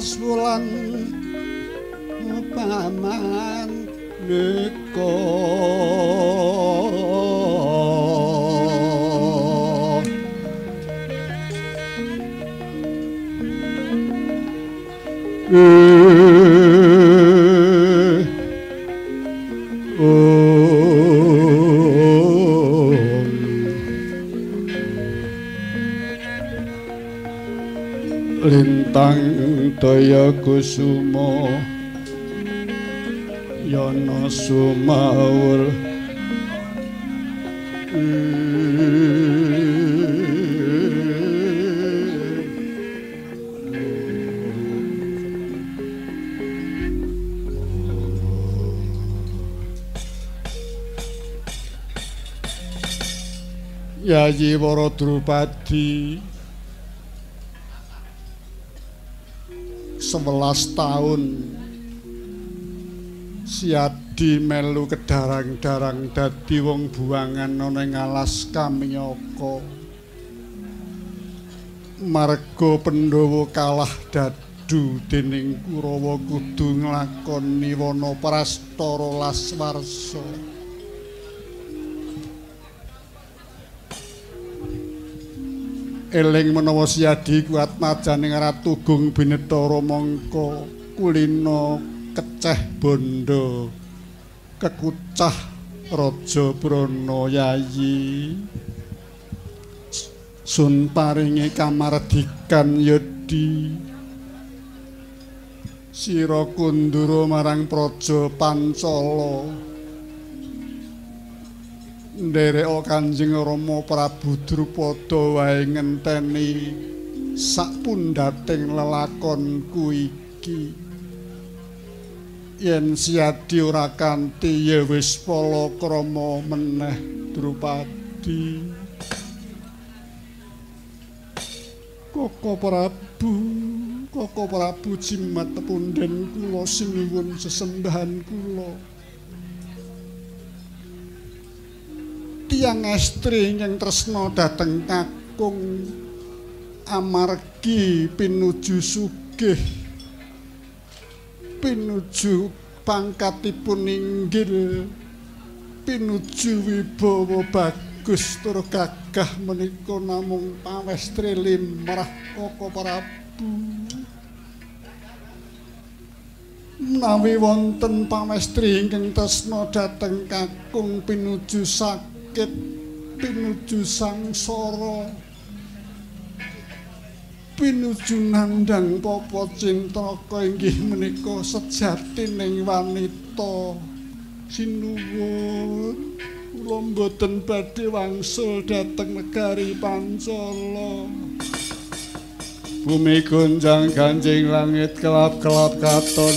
Tepas wulan paman neka lintang kusuma yana sumawur Yayi Wara Drupadi sebelas tahun siadi melu kedarang-darang dadi wong buangan ana ing alas kamyaka marga Pandhawa kalah dadu dening Kurawa kudu nglakoni wana prastara laswarsa eling menawa siadi kuat majaning ratu gung binetara mangka kulina keceh bondo. Kekucah raja brana yayi sun paringi kamardikan yedi. Sira kundura marang praja pancala ndereka Kanjeng Rama Prabu Drupada wae ngenteni sapundhating lelakonku iki. Yen siadi ora kanthi ya wis palakrama meneh Drupadi. Koko Prabu Koko Prabu jimat punden kula sinuwun sesembahan kula tiang estri yang tresno dateng kakung amargi pinuju sugih pinuju pangkatipun inggil pinuju wibawa bagus. Tur gagah menika namung pawestri limrah koko prabu. Menawi wonten pamestri ingkang tresna dhateng kakung pinuju sak sakit pinuju sangsara. Pinuju nandhang papa cintraka inggih menika sejatining wanita. Sinuwun kula mboten badhe wangsul dhateng negari pancala. Bumi gonjang ganjing langit kelap-kelap katon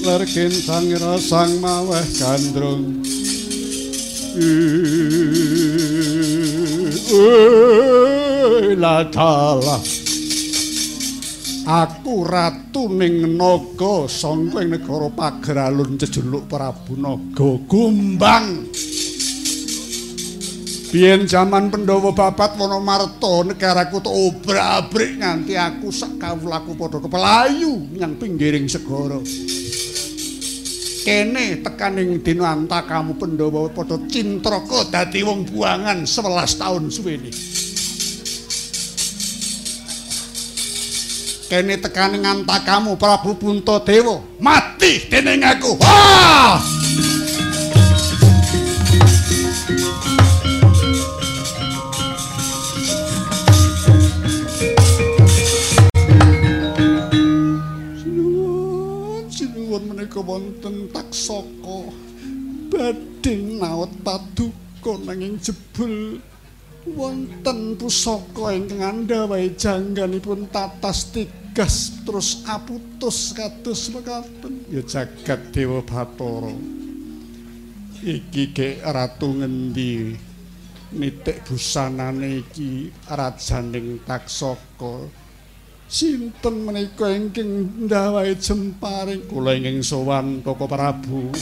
lerkin sangira sang maweh gandrung. La tala aku ratu ning naga sangka ing negara pageralun jejuluk prabu naga gumbang. Biyen jaman Pandhawa babat wana marta negaraku tok obrak-abrik nganti aku sak kawulaku padha kepelayu nyang pinggiring segara. Kene tekaning dina antakamu Pandhawa padha cintraka dadi wong buangan 11 taun suwene. Kene tekaning antakamu Prabu Puntadewa mati dening aku. Wah! Menika wonten taksaka badhe naot paduka nanging jebul wonten pusaka ingkang andhawahi jangganipun tatas tigas terus aputus kados mekaten. Ya jagat dewa batara iki ge ratu ngendi? Nitik busanane iki rajaning taksaka Sinten menika ingkang ndawahi jemparing kula ingkang sowan Prabu.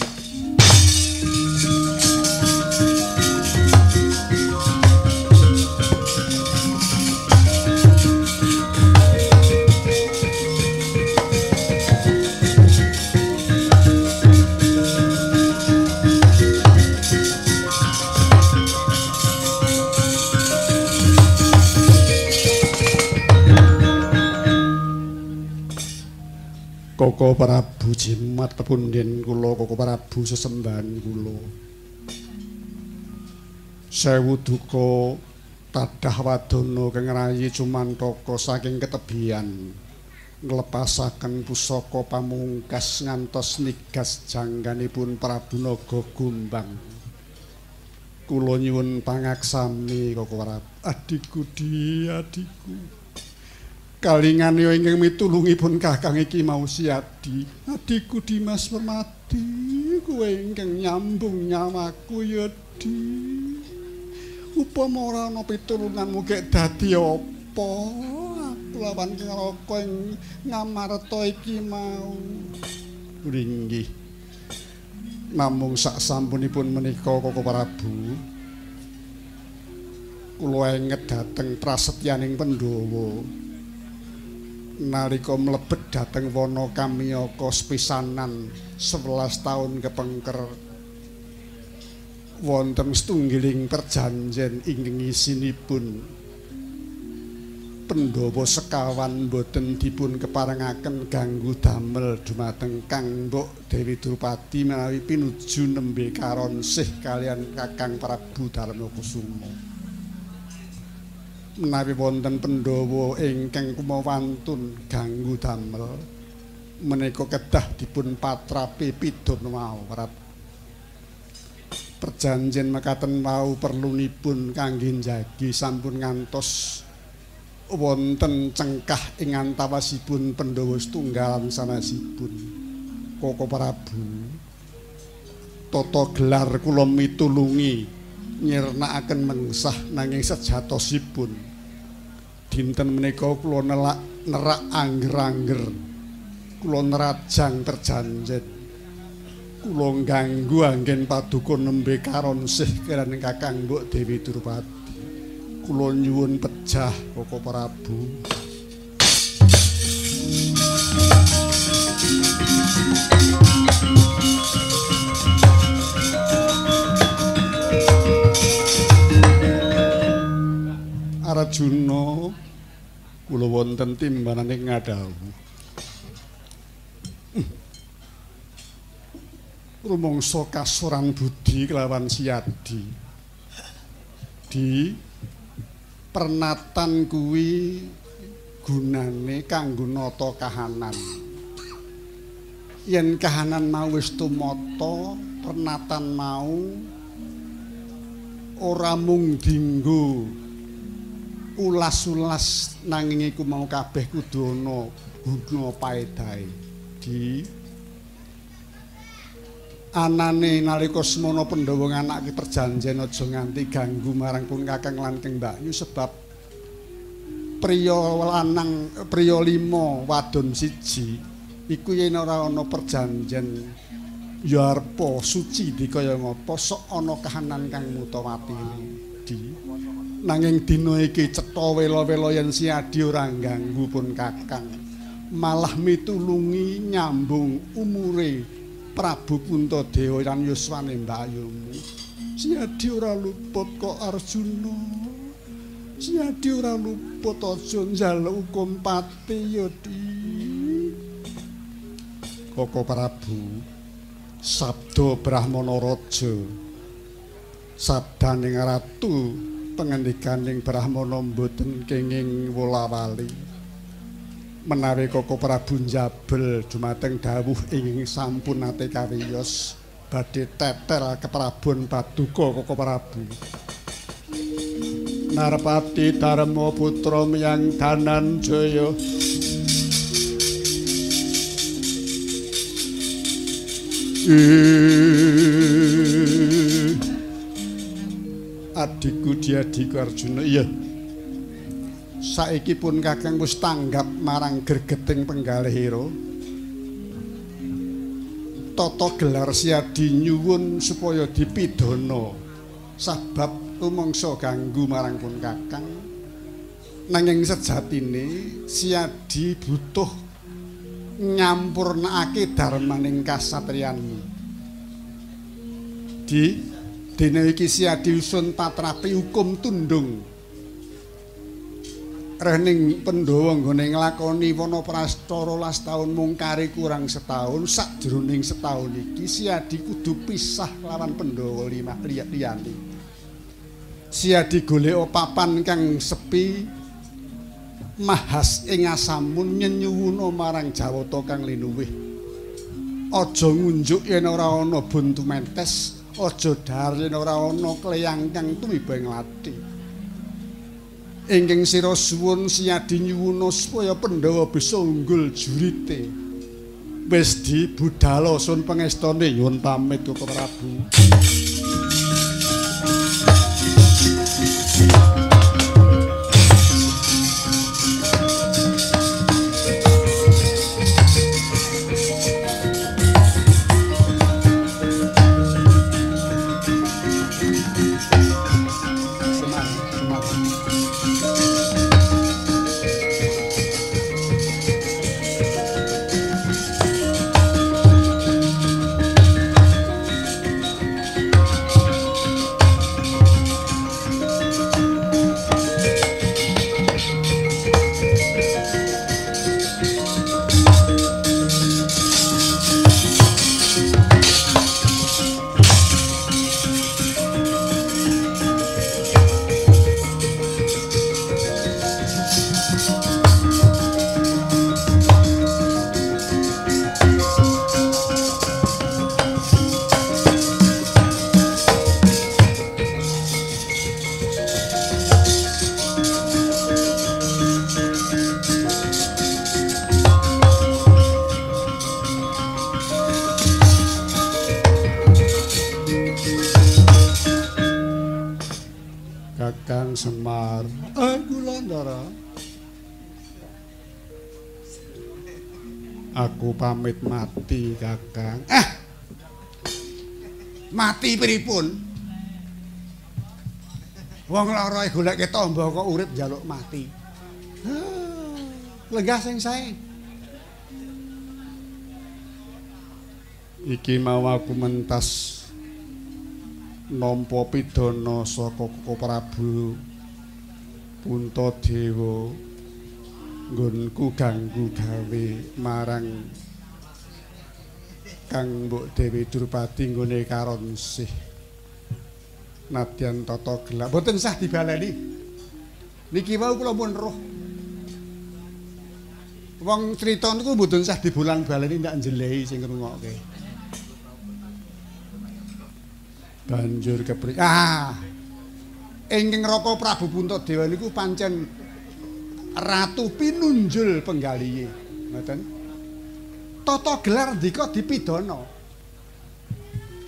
Koko Prabu jimat pepunden kula Koko Prabu sesembahan kula. Sewu duka tadah wadana kang rayi cumantaka saking ketebian nglepasaken pusaka pamungkas ngantos nigas jangganipun Prabu Naga Gombang Kula nyuwun pangaksami Koko Prabu adikku di adikku kalingan yo ingkang mitulungipun kakang iki mau siadi adikku Dimas Permati kowe ingkang nyambung nyamaku ya di. Upama ora ana pitulunganmu gek dadi apa? Aku lawan karo kowe ngamarta iki mau. Ringgih namung sak sampunipun menika Koko Prabu. Kula enget dhateng prasetyaning Pandhawa nalika mlebet dhateng wana kamiyaka sepisanan 11 taun kepengker wonten setunggiling perjanjen ingkang isinipun Pandhawa sekawan boten dipun keparengaken ganggu damel dumateng Kang Mbok Dewi Drupadi menawi pinuju nembe karon sih kalian Kakang Prabu Darma Kusuma. Menawi wonten Pandhawa ingkang kumawantun ganggu damel menika kedah dipun patrapi pidon wau perjanjian mekaten wau perlunipun kangge njagi sampun ngantos wonten cengkah ing antawasipun Pandhawa setunggal sanesipun Koko Prabu tata gelar kula mitulungi nyirnakaken mengsah nanging sejatosipun dinten menika kula nelak nerak angger-angger. Kula nerajang perjanjet kula ganggu anggen paduka nembe karon sih kiraning Kakang Mbok Dewi Durpati kula nyuwun pejah Koko Prabu Arjuna kula wonten timbanane ngadawu. Rumangsa kasuran budi kelawan siadi. Di pernatan kuwi gunane kanggo nata kahanan. Yen kahanan mau wis tumata, pernatan mau ora mung dinggo ulas-ulas nanging iku mau kabeh kudu ana guna paedahe. Di anane nalika semana Pandhawa nganake perjanjian aja nganti ganggu marang pun Kakang lan Kang Mbakyu sebab priya lanang priya lima wadon siji iku yen ora ana perjanjian. Ya arpa suci dikaya ngapa sok ana kahanan kang mutawati di nanging dina iki cetha wela-wela yen siadi ora ganggu pun kakang. Malah mitulungi nyambung umure Prabu Puntadewa lan yuswane mbayumu siadi ora luput kok Arjuna. Siadi ora luput aja njaluk hukum pati ya di. Koko Prabu Sabdo Brahmana Raja Sabdaning Ratu pangandikaning Brahmana mboten kenging wolawali. Menawi Koko Prabu Jabel dumateng dawuh ing sampun ate kawiyos badhe tetel keprabon paduka Koko Prabu. Narpati Darma putra miyang danan jaya adikku diadiku Arjuna iya saiki pun Kakang wis tanggap marang gregeting penggalihira. Tata gelar siadi nyuwun supaya dipidana sebab rumangsa ganggu marang pun Kakang. Nanging sejatine siadi butuh nyampurnakake darmaning kasatriyanmu. Di dene iki siadi usun patrapi hukum tundung rening Pandhawa nggone nglakoni wana prastara las taun mungkari kurang setahun sakjroning setahun iki Siadi kudu pisah lawan Pandhawa limah liyane. Siadi golek papan kang sepi mahas ing asamun nyenyuwuna marang Jawata kang linuwih. Aja ngunjuk yen ora ana buntu mentes, aja dar yen ora ana kleyang kang tumiba ing latih. ingkang sira suwun siyadi nyuwuna supaya Pandhawa bisa unggul jurite. Wis dibudhal sun pangestane nyuwun pamit kok Prabu. Pamit mati kakang. Eh! Mati pripun wong lara golek tombo kok urip njaluk mati. Lenggah sing sae. Iki mau aku mentas nampa pidana saka Prabu Puntadewa. Nggonku ganggu gawe marang Kang Mbok Dewi Durpati nggone karon sih. Nadyan tata gelap. Mboten sah dibaleni. Niki wau kula pun roh. Wong crita niku mboten sah dibulang baleni ndak njelehi sing ngrungokke. Banjur kepri. Ah. Ingkang Raka Prabu Puntadewa niku pancen ratu pinunjul penggalihe. Ngoten. Tata gelar ndika dipidana.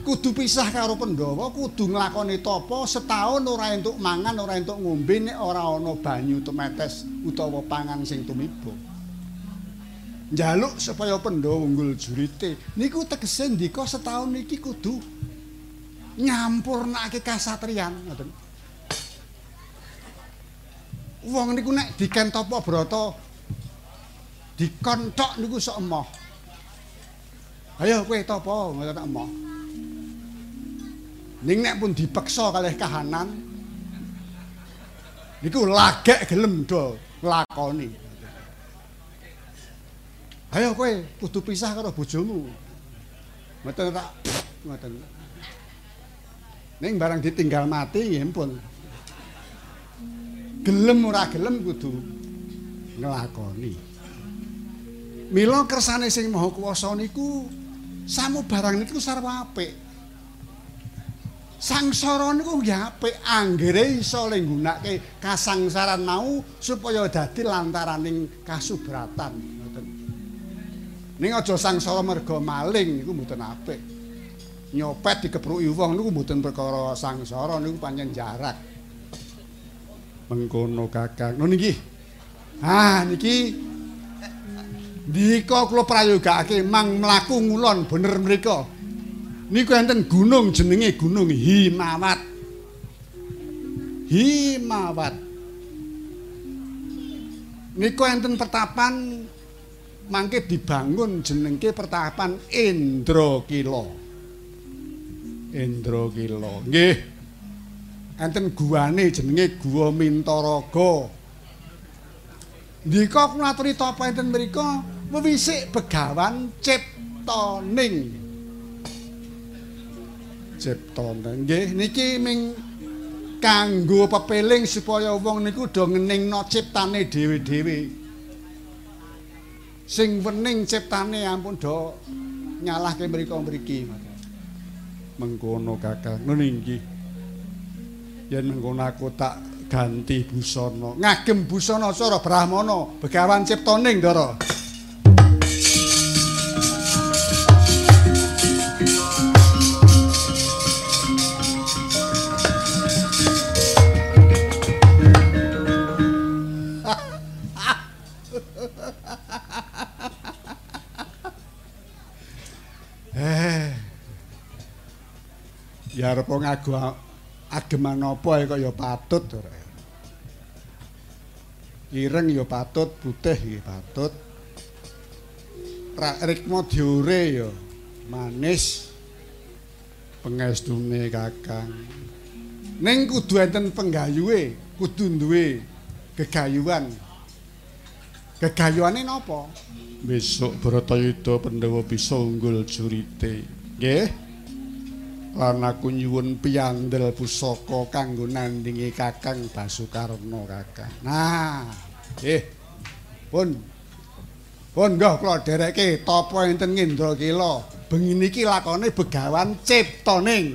Kudu pisah karo Pandhawa, kudu nglakoni tapa setahun ora entuk mangan, ora entuk ngombe nek ora ana banyu temetes utawa pangan sing tumiba. Njaluk supaya Pandhawa unggul jurite. Niku tegese ndika setahun iki kudu nyampurnake kasatriyan, ngoten. Wong niku nek diken tapa brata dikontok niku sok emoh. Ayo kowe topo ngono tak emoh. Ning nek pun dipeksa kalih kahanan niku lagek gelem do nglakoni. Ayo kowe kudu pisah karo bojomu. Mboten tak ngoten. Ning barang ditinggal mati nggih pun. Gelem ora gelem kudu nglakoni. Mila kersane sing maha kuwasa niku samu barang niku sarwa apik. Sangsara niku nggih apik, anggere iso le nggunakake kasangsaran mau supaya dadi lantaraning kasubratan, ngoten. Ning aja sangsara merga maling niku mboten apik. Nyopet dikepruki wong niku mboten perkara sangsara niku pancen jarak. Mengkono Kakang. Nun nggih. Ah niki Dika kula prayogakake mang mlaku ngulon bener mriku. Niku enten gunung jenenge Gunung Himawat. Himawat. Niku enten pertapan mangke dibangun jenenge pertapan Indrakila. Indrakila. Nggih. Enten guwane jenenge Guwa Mintaraga. Dika kula aturi tapa enten mriku mewisik begawan ciptaning ciptaning nggih niki ming kanggo pepeling supaya wong niku do ngeningno ciptane dhewe-dhewe. Sing wening ciptane ampun do nyalahke mriku mriki. Mengkono kakang ngono nggih yen mengkono aku tak ganti busana. Ngagem busana cara brahmana. Begawan ciptaning ndara ya arep ngagu ageman apa kok ya patut ireng ya patut putih ya patut. Rikma diure ya manis. Pengestune kakang. Ning kudu enten penggayuhe kudu duwe gegayuhan. Gegayuhane napa? Besok Bratayuda Pandhawa bisa unggul jurite. Nggih lan aku nyuwun piyandel pusaka kanggo nandingi Kakang Basukarna Kakang. Nah, nggih. Pun. Pun nggih kula dereke tapa enten Indrakila. Bengi niki lakone begawan ciptaning.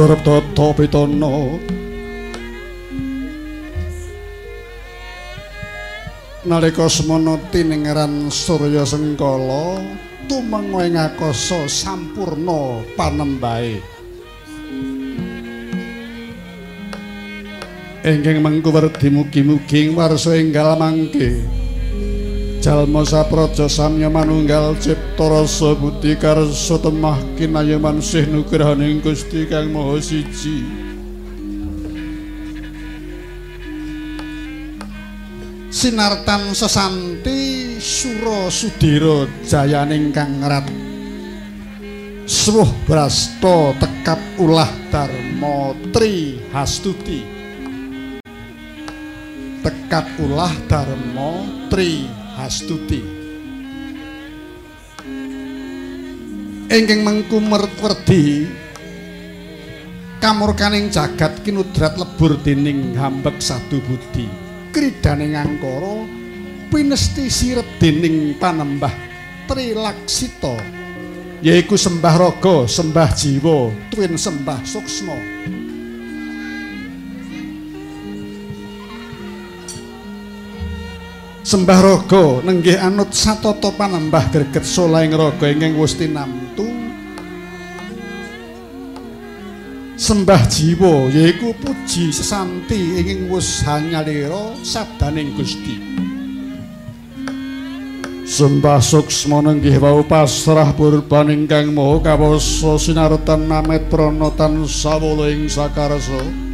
Surab Tata Pitana Nalika semana tinengeran Surya Sengkala tumengo ing akasa sampurna panembahe. Engking mengku werdi mugi-mugi warsa enggal mangke Jalma sapraja samya manunggal cipta rasa budi karsa temah kinayaman sih nugrahaning Gusti Kang Maha Siji. Sinartan sesanti sura sudira jayaning kang rat. Swuh brasta tekap ulah dharma tri hastuti. Tekap ulah dharma tri Astuti. Engking mengku mertwerdi kamurkaning jagat kinudrat lebur dening hambek sadu budi. Kridane ngangkara pinesti sirep dening panembah Trilaksita yaiku sembah raga, sembah jiwa, tuwin sembah suksma. Sembah raga nenggih anut satata panembah greget solaing raga ingkang wis tinamtu. Sembah jiwa yaiku puji sesanti ingkang wis hanyalira sabdaning Gusti. Sembah suksma nenggih wau pasrah purban ingkang maha kawasa sinartan namet pranotan sawala ing sakarsa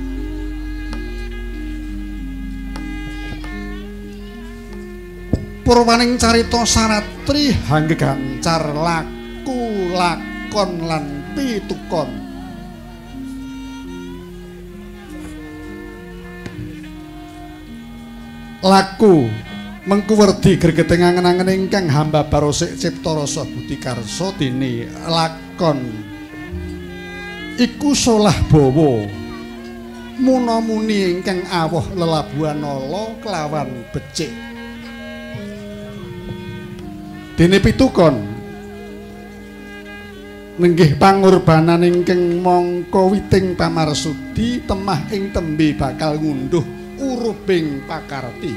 purwaning carita saratri hanggegancar laku lakon lan pitukon. Laku mengku werdi gregeteng angen-angen ingkang hamba barosik cipta rasa budi karsa dene lakon. Iku solah bawa munamuni ingkang awoh lelabuhan ala kelawan becik dene pitukon. Nenggih pangorbanan ingkang mangka witing pamarsudi temah ing tembe bakal ngunduh urubing pakarti.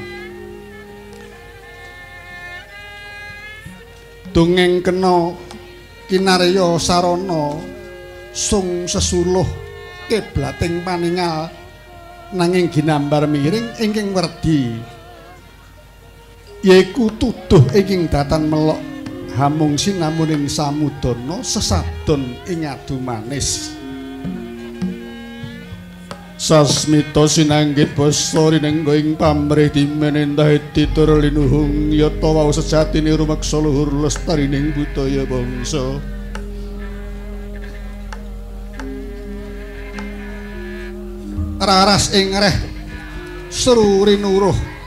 Dongeng kena kinarya sarana sung sesuluh keblating paningal nanging ginambar miring ingkang werdi yaiku tuduh ing datan melok hamung sinamuning samudana sesadon ing adu manis. Sasmita sinanggit basa rinengga ing pamrih dimenentah ditur linuhung yata wau sejatine rumaksa luhur lestarining budaya bangsa. Raras ing reh seru rinuruh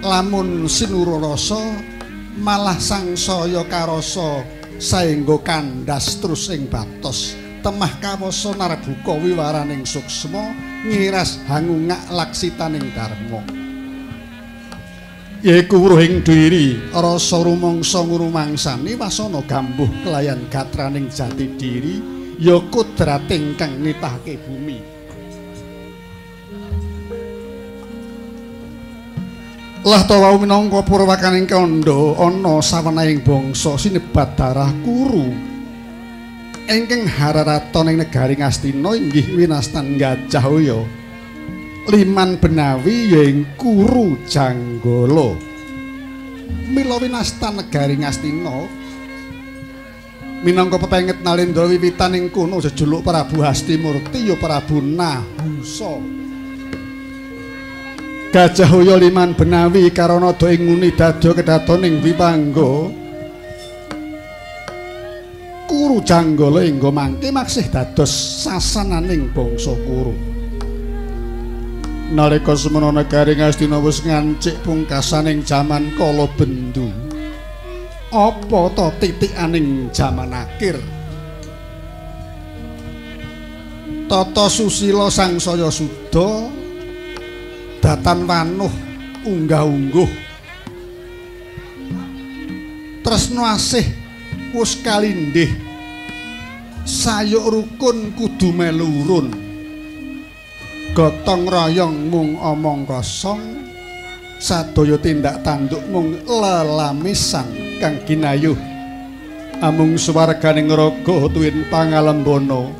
lamun sinuru rasa malah sangsaya karasa saengga kandas terus ing batos temah kawasa narbuka wiwaraning suksma ngiras hangungak laksitaning dharma. Yaiku ruhing diri rasa rumangsa ngrumangsani wasana gambuh kelayan gatraning jati diri ya kudrat ingkang nitahke bumi Lah to wau minangka purwakaning kandha ana sawenahing bangsa sinebat darah kuru ingkang hararaton ing negari Ngastina inggih winastan Gajahaya. Liman Benawi ya ing Kuru Janggala. Mila winastan negari Ngastina minangka pepenget Nalendra wiwitan ing kono jejuluk Prabu Hastimurti ya Prabu Nahusa. Gajahaya Liman Benawi karana do ing nguni dadya kedatoning Wipangga. Kuru Janggala engga mangke maksih dados sasananing bangsa Kuru. Nalika semana negari Ngastina wis ngancik pungkasaning jaman kala bendu. Apa to titikaning jaman akhir? Tata susila sangsaya suda datan wanuh unggah-ungguh. Tresno asih wis kalindih. Sayuk rukun kudu melurun gotong royong mung omong kosong. Sadaya tindak tanduk mung lelamisan kang ginayuh amung swarganing raga tuwin pangalembono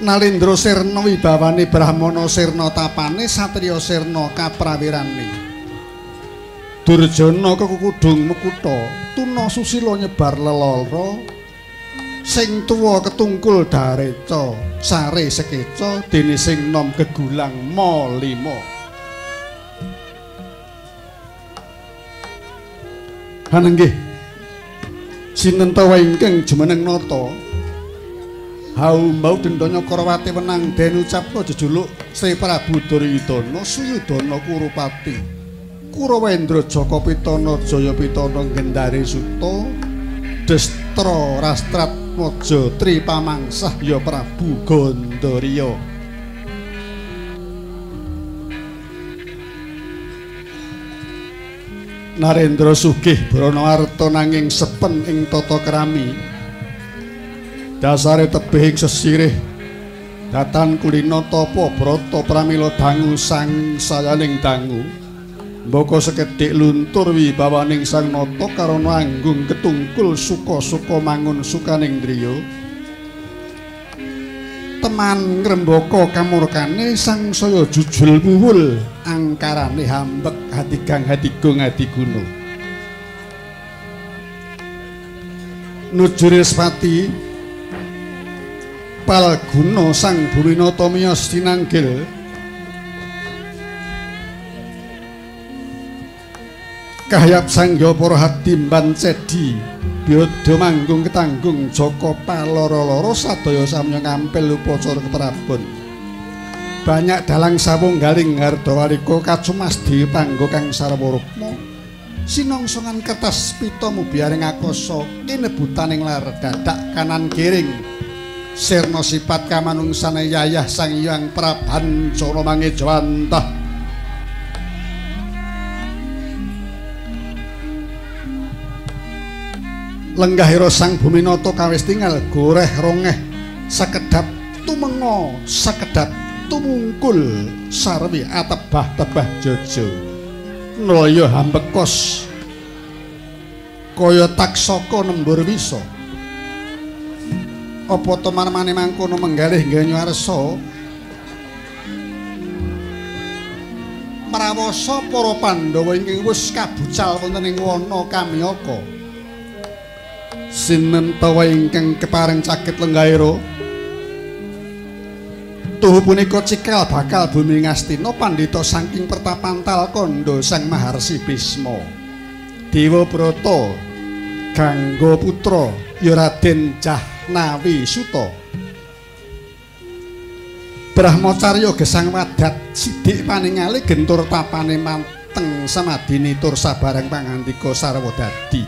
Nalindra Sirna wibawane Brahmana Sirna tapane satriya Sirna kaprawirane Durjana kekudung mekutha tuna susila nyebar lelara sing tuwa ketungkul dareca sare sekeca dene sing nom kegulang ma lima Hanenggih. Sinten ta wae ingkang jumeneng nata Hau mbau dendanya Karawati wenang den ucapna jejuluk Sri Prabu Duryudana Suyudana Kurupati Kurawendra Jaka Pitana Jaya Pitana Gendari Suta Destra Rastrat Mojo ya Prabu Gandharya Narendra sugih Branawarta nanging sepen ing tata krami dasare tebih ing sesirih datan kulina tapa brata pramila dangu sang sayaning dangu Mboko sekedhik luntur wibawaning sang nata karana anggung ketungkul suka-suka mangun sukaning driya. Teman ngrembaka kamurkane sang saya jujul puwul angkarane hambek hati gang hati gong hati guna. Nujur Respati Palguna sang Burinata miyos tinanggil. Kahyap sangga para hatimban cedi Byodo manggung ketanggung Joko paloro-loro sadaya samya ngampil upacara keprabon Banyak dalang sawung galing Hardawalika kacumas di panggo kang sarwarukma Sinongsongan kertas pita mubiaring akasa kinebutaning lar dadak kanan kiring Sirna sifat kamanungsane yayah sang hyang prabancana mangejawantah lenggahira sang buminata kawis tinggal goreh rongeh. Sekedap tumengo sekedap tumungkul. Sarwi atebah-tebah jojo. Nlaya hambekos. Kaya taksaka nembur wisa apa teman-mane mangkono menggalih ganyuarsa mrawasa para pandhawa ingkang wis kabucal wonten ing wana kamyaka. Sinten tawa ingkang kepareng caket lenggairo Tuhu punika cikal bakal bumi ngastina pandhita saking pertapantal kondo sang maharsi Bisma. Dewa Brata Gangga putra ya Raden Jahnawi Suta. Brahmacarya gesang wadat sidik paningali gentur tapane manteng samadini tur sabarang pangandika sarwa dadi.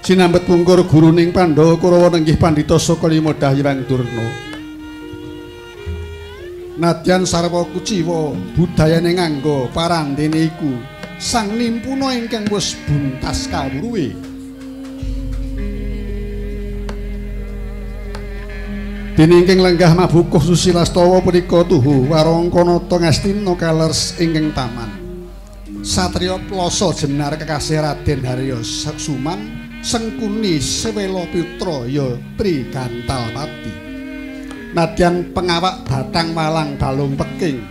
Sinambet pungkur guruning Pandhawa Kurawa nenggih pandhita saka lima Dahyang Durna. Nadyan sarwa kuciwa budayane nganggo parandene iku sang nimpuna ingkang wis buntas kawruwe Dene ingkang lenggah mabukuh susilastawa punika tuhu warangkanata ngastina kalers ingkang taman. Satriya Plasa jenar kekasih Raden Harya Suman Sengkuni Sewela Putra ya Trigantalpati nadyan pengawak batang malang balung peking.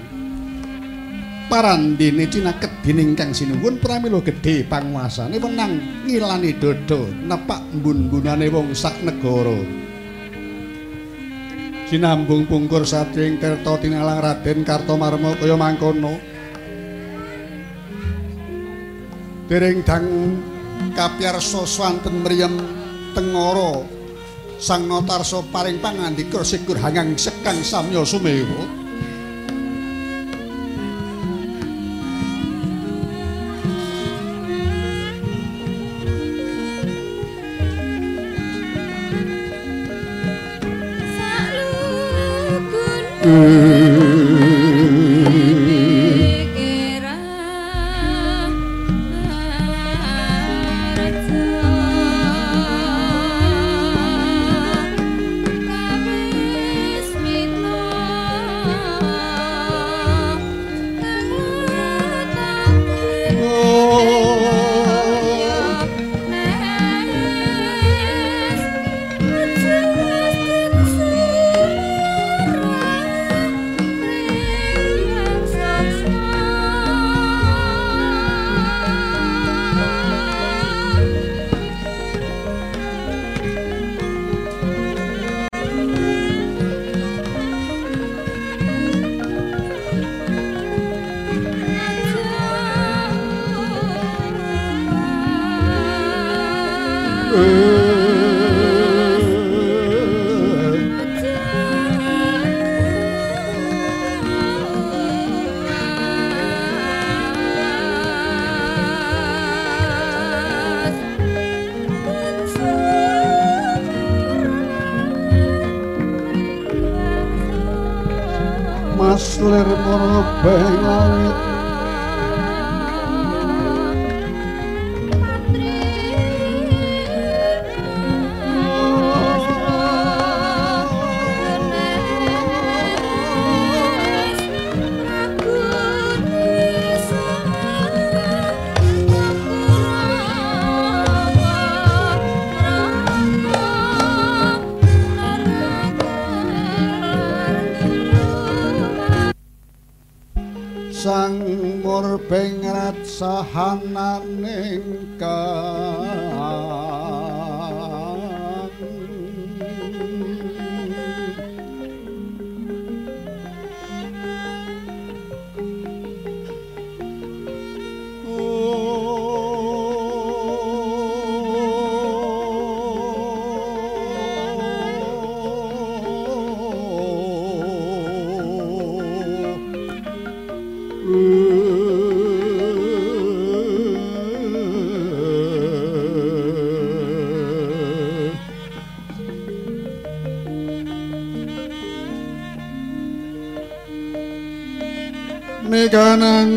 Parandene cinaket dening kang sinuwun pramila gedhe panguasane menang ngilani dodo nepak mbun-bunane wong sak negara sinambung pungkur sating kerta tinalang Raden Kartomarma kaya mangkono. Dereng dang kapyarsa swanten mriyem tengara sang notarso paring pangandika sikur hangang sekang samya sumewa kanan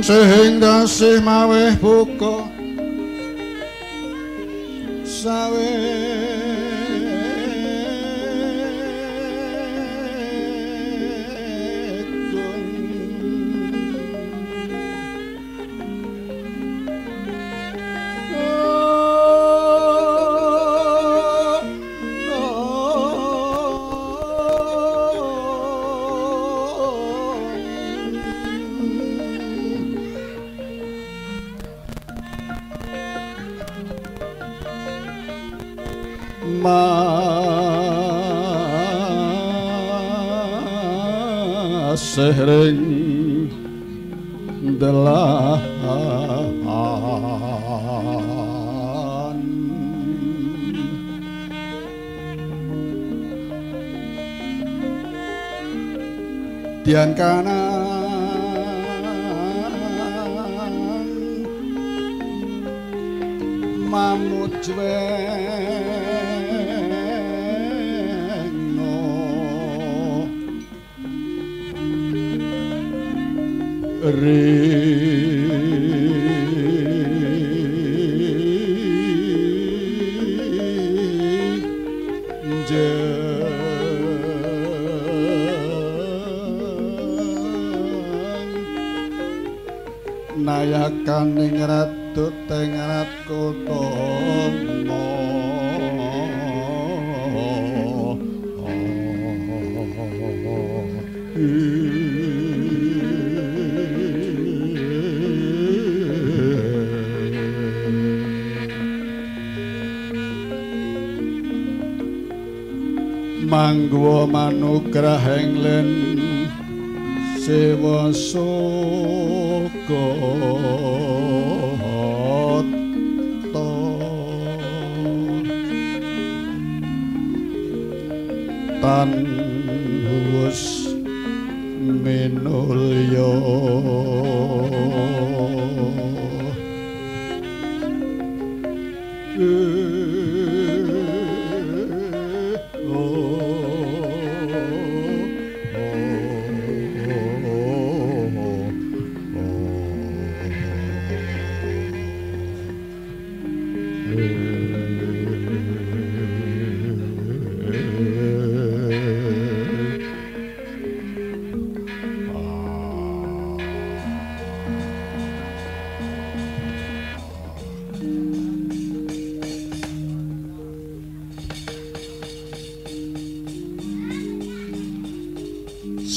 sehingga si maweh buka sering Hare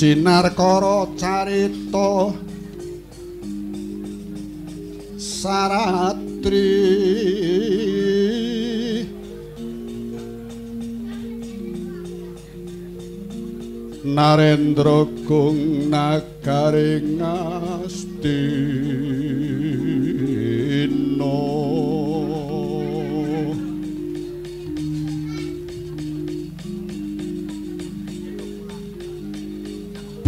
sinar kara carita saratri. Narendra kung nagaring asti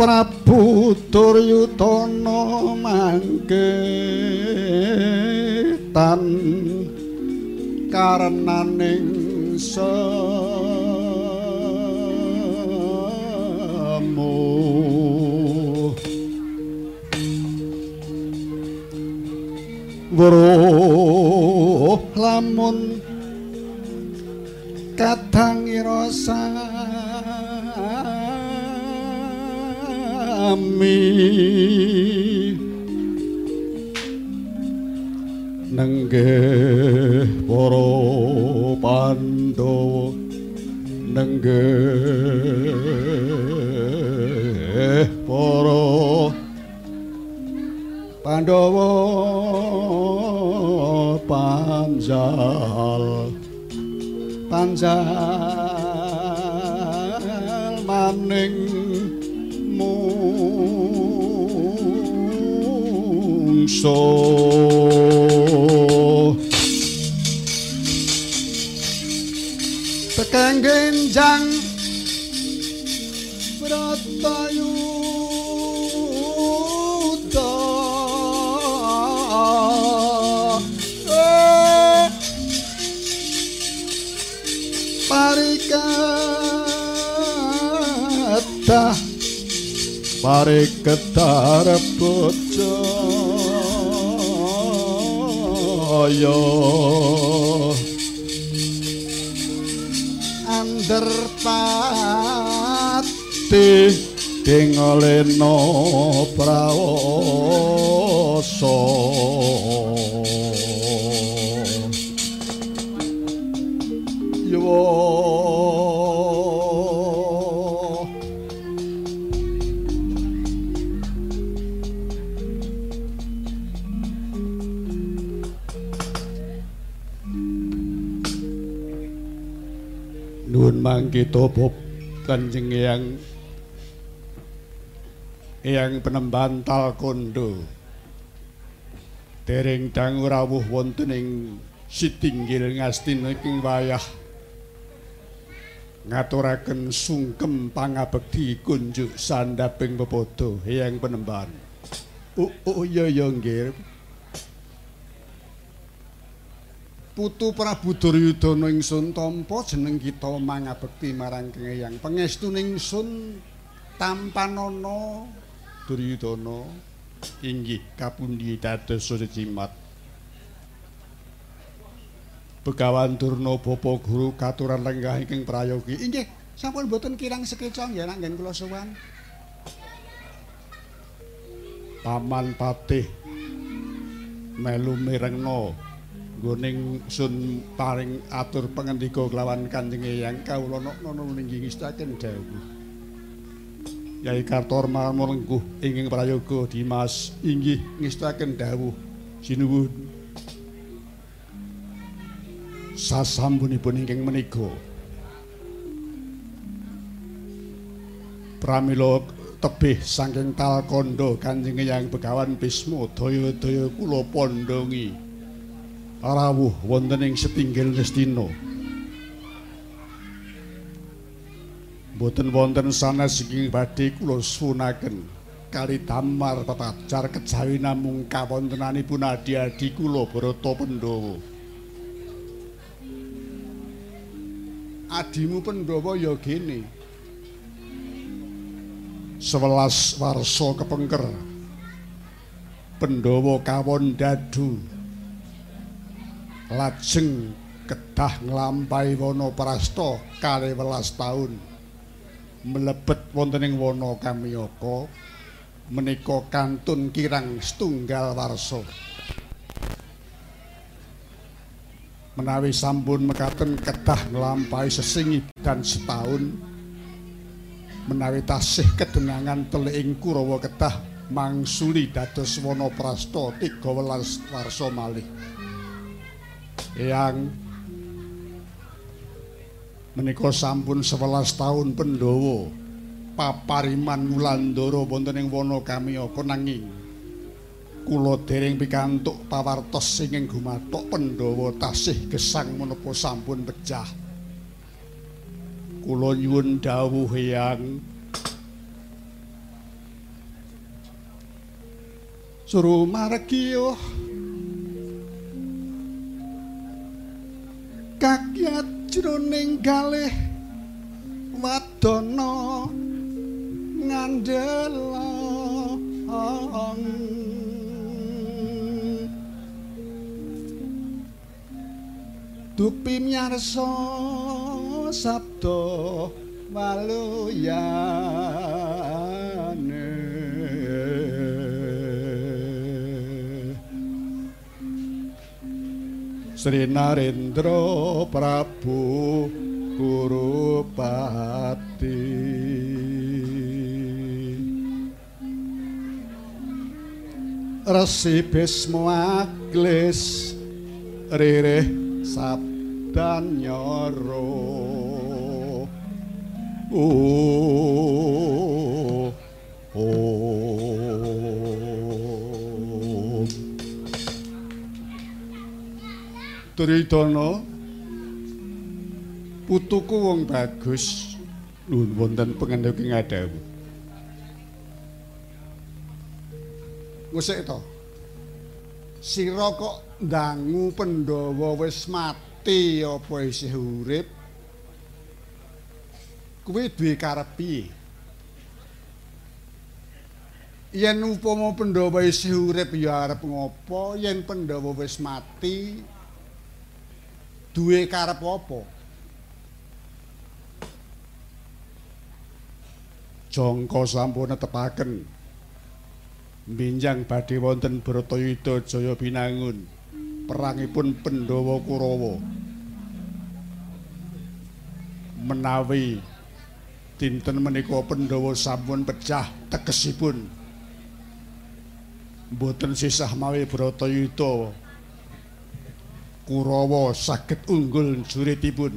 Prabu Duryudana mangke tan karenaning semu. Weruh lamun kadang irasa sami nenggih para pandhawa nenggih para pandhawa panjal. Panjal tekan genjang. Bratayu Parikata pare ketar bojo ayo ander pati dingoleno prawoso mangkita bab kanjeng yang Eyang penemban Talkondo. Dereng dangu rawuh wonten ing sitinggil ngastina ing wayah. Ngaturaken sungkem pangabekti kunjuk sandaping pepodo eyang penemban oh, oh iya iya nggih Putu Prabu Duryudana ingsun tampa jeneng kita mangabekti marang Kengeyang pangestu ningsun tampanana Duryudana inggih kapundi dados secimat Begawan Durna Bapa Guru katuran lenggah ingkang prayogi. Inggih, sampun boten kirang sekeca ya nak ngen kula sowan. Paman Patih melu mirengno nggoning sun paring atur pangendika kelawan Kanjeng Eyang kawula nono ninggi ngestaken dawuh. Yai Kartorma mlengguh ingkang prayoga Dimas inggih ngestaken dawuh. Sinuwun. Sasampunipun ingkang menika. Pramila tebih saking talkondo kanjeng yang begawan Bisma daya-daya kula pondongi rawuh wonten ing setinggil Nestina boten wonten sanes ing badhe kula sunaken kali damar pepajar kejawi namung kawontenanipun adi-adi kula Barata Pandhawa adimu Pandhawa ya gene. Sewelas warsa kepengker. Pandhawa kawon dadu. Lajeng kedah nglampahi wana prasta kali welas taun. Mlebet wonten ing wana Kamyaka menika kantun kirang setunggal warsa. menawi sampun mekaten kedah nglampahi sesinggi dan setahun menawi tasih kedenangan teling Kurawa kedah mangsuli dados wana prasta 13 warsa malih yang menika sampun 11 tahun Pandhawa papariman Wulandara wonten ing wana Kamyaka nanging kula dereng pikantuk pawartos sing ing gumathok Pandhawa tasih gesang menapa sampun pecah. Kula nyuwun dawuh yang Suruh margiyo Kakyat jroning kalih wadana ngandela dupi nyarsa sabda waluyane Sri Narendra Prabu Kurupati Resi Bisma Aglis Ririh sabdan nyoro. Oh Tridana putuku wong bagus. Nuwun wonten pengendhek ing adawu Ngusik to. Sira kok dangu Pandhawa wis mati apa isih urip? Kuwi duwe karep piye? Yen upama Pandhawa isih urip ya arep ngopo? Yen Pandhawa wis mati duwe karep apa? Jangka sampun netepaken. Minjang badhe wonten Bratayuda Jaya Binangun. Perangipun Pandhawa Kurawa. Menawi dinten menika Pandhawa sampun pecah tegesipun. Mboten sisah mawi Bratayuda Kurawa saged unggul juritipun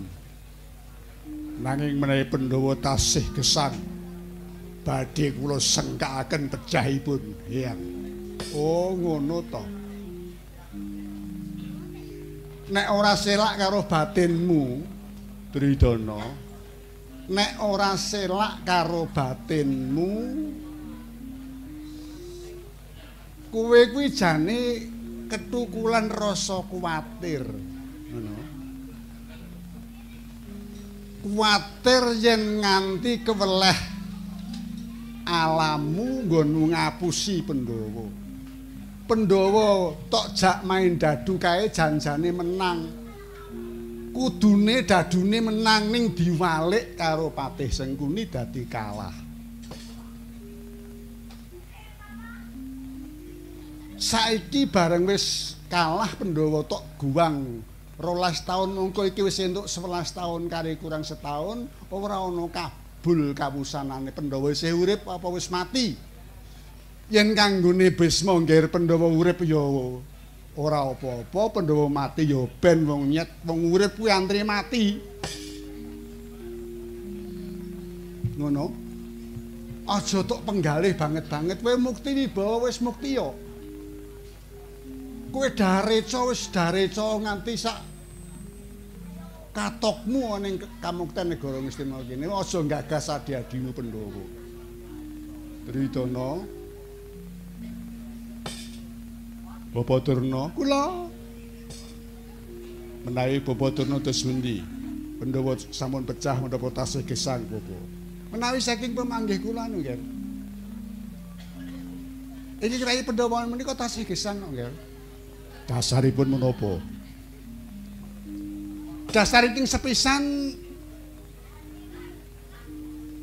nanging menawi Pandhawa tasih gesang badhe kula sengkakaken pejahipun Hyang. Oh, ngono to. Nek ora selak karo batinmu, Tridana. Nek ora selak karo batinmu, kowe kuwi jane ketukulan rasa kuwatir. Ngono. Kuwatir yen nganti keweleh alamu nggonmu ngapusi Pandhawa. Pandhawa tok jak main dadu kae janjane menang. Kudune dadune menang ning diwalik karo Patih Sengkuni dadi kalah. Saiki bareng wis kalah Pandhawa tok guwang. Rolas tahun mongko iki wis entuk 11 tahun kari kurang setahun ora ana kabul kawusanane Pandhawa. Isih urip apa wis mati? Yen kanggone Bisma nggih Pandhawa urip ya ora apa-apa Pandhawa mati ya ben wong nyet wong urip kuwi antri mati. Ngono. Aja tok penggalih banget-banget kowe mukti wibawa wis mukti ya kowe dareca wis dareca nganti sak katokmu ning kamukten negara Ngastina kene aja gagas adi-adimu Pandhawa. Tridana Bapak Durna kula menawi Bapak Durna dos pundi Pandhawa sampun pecah menapa tasih gesang Bapak. Menawi saking pemanggih kula nggih. Iki kira Pandhawa menika tasih gesang nggih. Dasaripun menapa? Dasaripun sepisan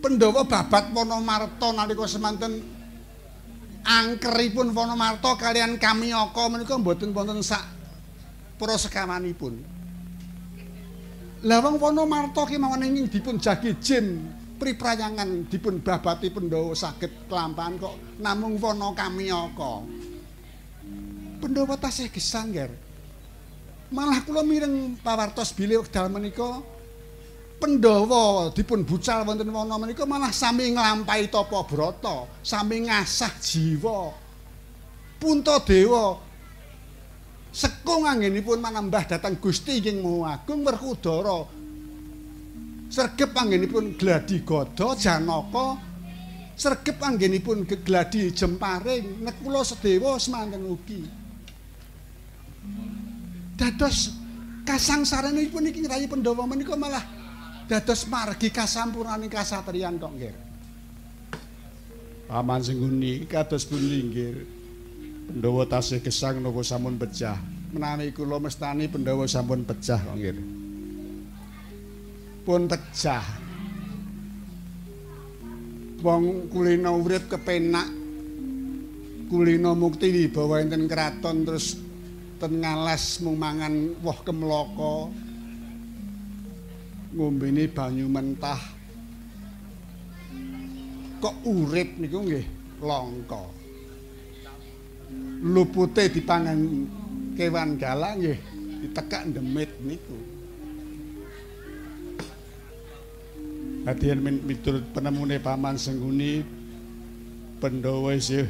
Pandhawa babat Wonomarta nalika semanten angkeripun Wonomarta kalian Kamiyaka menika mboten wonten sak para Lah wong Wonomarta ki mawon ing dipun jagi jin priprayangan dipun babati Pandhawa saged kelampahan kok namung Wono Kamiyaka Pandhawa tasih gesang, Ger. Malah kula mireng pawartos bilih wekdal menika Pandhawa dipun bucal wonten wana menika malah sami nglampahi tapa brata, sami ngasah jiwa. Puntadewa sekung anggenipun manambah dhateng Gusti ing Maha Agung Werkudara. Sregep anggenipun gladi gada Janaka sregep anggenipun gegladi jemparing nek kula sedewa semanten ugi. Dados kasangsaranipun iki rayi Pandhawa menika malah dados margi kasampurnaning kasatriyan kok nggih. Paman Singguni kados pundi nggih. Pandhawa tasih gesang napa sampun pecah. Menawi kula mestani Pandhawa sampun pecah kok nggih. Pun pecah. Wong kulina urip kepenak. Kulina mukti wibawa enten kraton terus ten ngalas mung mangan woh kemloko. Ngombene banyu mentah. Kok urip niku nggih? Langka. Lupute dipangan kewan galang nggih ditekak demit niku. Hadian miturut penemune paman sengguni Pandhawa isih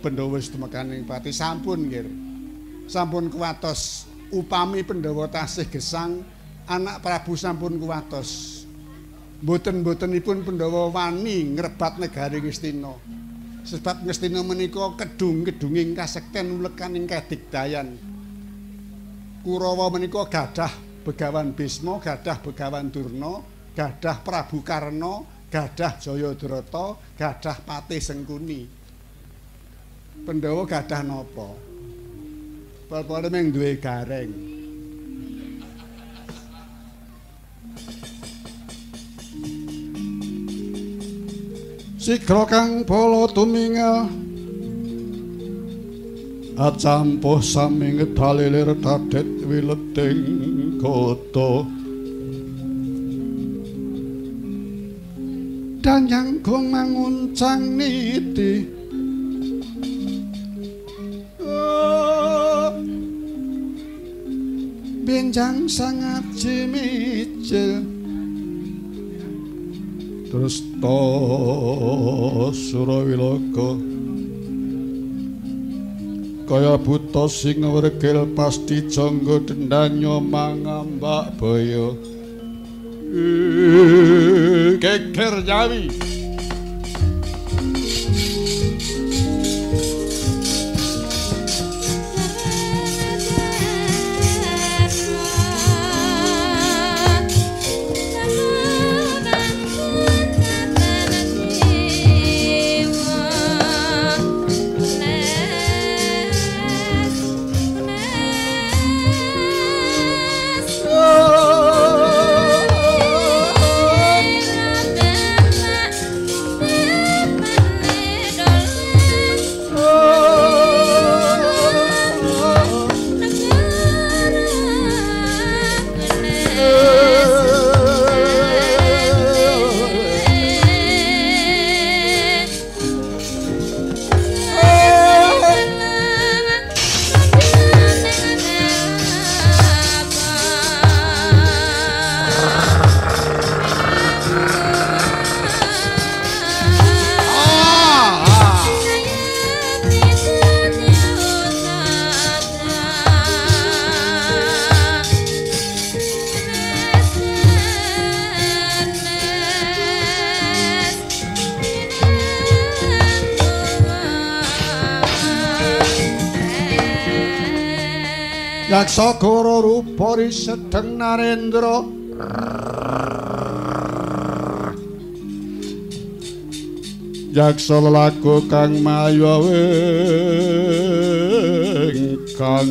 Pandhawa wis temekaning pati. Sampun nggih sampun kuwatos. Upami Pandhawa tasih gesang anak Prabu sampun kuwatos. Mboten-mbotenipun Pandhawa wani ngrebat negari Ngastina sebab Ngastina menika kedung-kedunging kasekten ulekaning kadigdayan. Kurawa menika gadah Begawan Bisma gadah Begawan Durna gadah Prabu Karna gadah Jayadrata gadah Patih Sengkuni. Pandhawa gadah napa Pol-pol duwe gareng. Sikra kang polo tuminga Acampuh sami ngedalilir dadet wileting kota Danyang gong manguncang niti benjang sangat cimicil. Dresta Surawiloka. Kaya buta sing wergil pasti jangga dendanyo mangambak baya. Geger nyawi sedeng Narendra. Yaksa lelaku kang mayu kang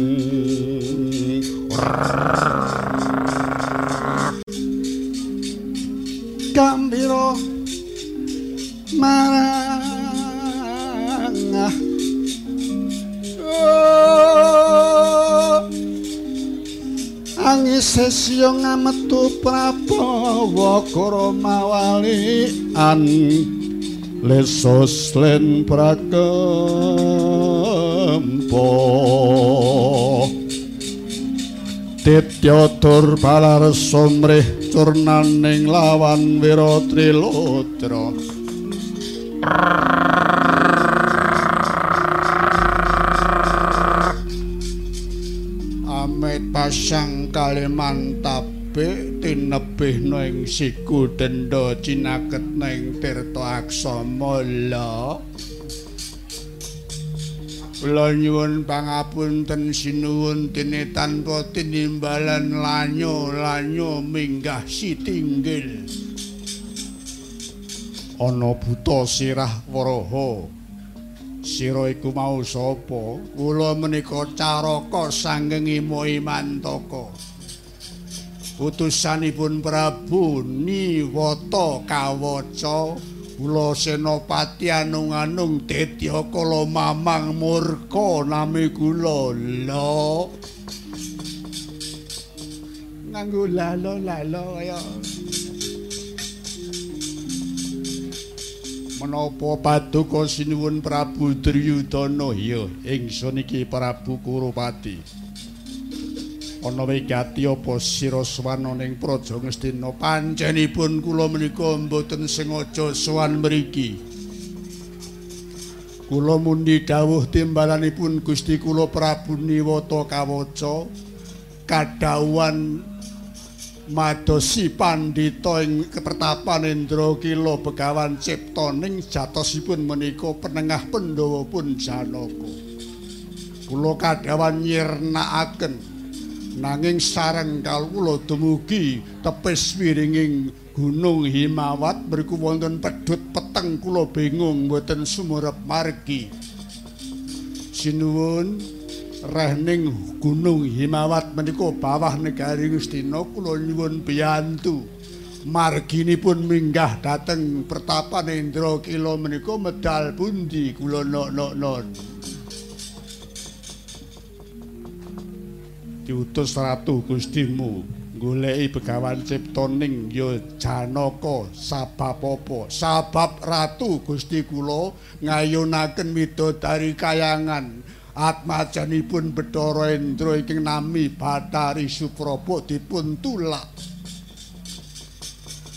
siya ngametu prabawa kromawali an lesos len prakempo Dityotur balar sumrih curnaning lawan wiratrilodra pasang kalimantabe tinebih ing siku denda cinaket ning tirta aksamala Kula nyuwun pangapunten sinuwun dene tanpa tinimbalan lanyo-lanyo minggah sitinggil. Ana buta sirah waraha. Sira iku mau sapa? Kula menika caraka sanggeng imohi mantaka utusanipun prabu niwata kawaca kula senopati anung-anung dedya kala mamang murka nami kula. La nganggo lalo lalo kaya. Menapa paduka sinuwun Prabu Duryudana? Ya ingsun iki Prabu Kurupati ana wigati apa sira swana ning Praja Ngastina panjenipun kula menika mboten sengaja sowan mriki. Kula mundi dawuh timbalanipun Gusti kula Prabu Niwata kawaca kadhawuhan madosi pandhita ing kepertapan Indra Kila Begawan Cipta ning jatosipun menika penengah Pandhawa pun Janaka. Kula kadhawan nyirnakaken nanging sareng kula dumugi tepis wiringing Gunung Himawat mriku wonten pedhut peteng kula bingung mboten sumurep margi. Sinuwun rehning gunung Himawat menika bawah negari Gustina kula nyuwun biyantu marginipun minggah dhateng pertapan Indra Kila menika medal pundi kula nok-nok diutus ratu Gustimu goleki begawan ciptoning ya Janaka sabab apa sabab ratu Gusti kula ngayunaken widodari kayangan. Atmajanipun Bathara Indra ingkang nami Bathari Suprapa dipun tulak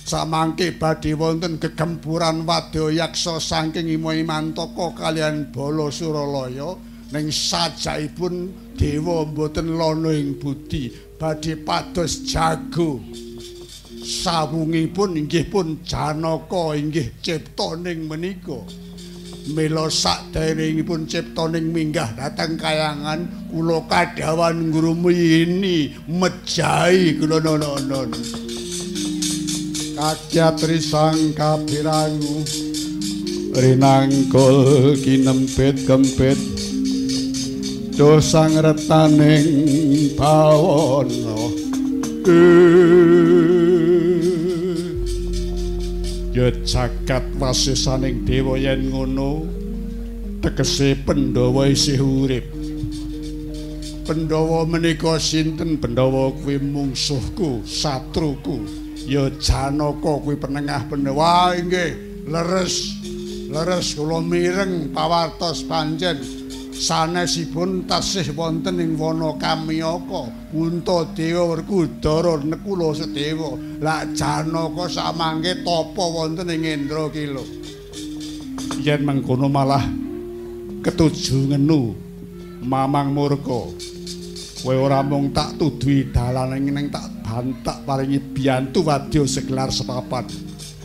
samangke badhe wonten gegemburan wadyayaksa saking Imantaka kalian Bala Suralaya ning sajaipun dewa mboten lono ing budi badhe pados jago. Sawungipun inggih pun Janaka inggih ciptaning menika. Mila sakderengipun ciptaning minggah dhateng kayangan kula kadhawan ngrumiyini mejahi kula nonon kakyat risang kapirangu rinangkul kinempit kempit dosang retaning bawana. Ya jagat wasisaning dewa yen ngono tegese Pandhawa isih urip. Pandhawa menika sinten? Pandhawa kuwi mungsuhku satruku. Ya Janaka kuwi penengah Pandhawa. Inggih. Leres. Leres kula mireng pawartos panjen sanesipun tasih wonten ing wana Kamyaka Untadewa Werkudara nekula sedewa. La Janaka samangke tapa wonten ing Indrakila yen mengkono malah ketuju ngenu mamang murka. Kowe ora mung tak tuduhi dalan ning tak bantak paringi biantu wadya segelar sepapat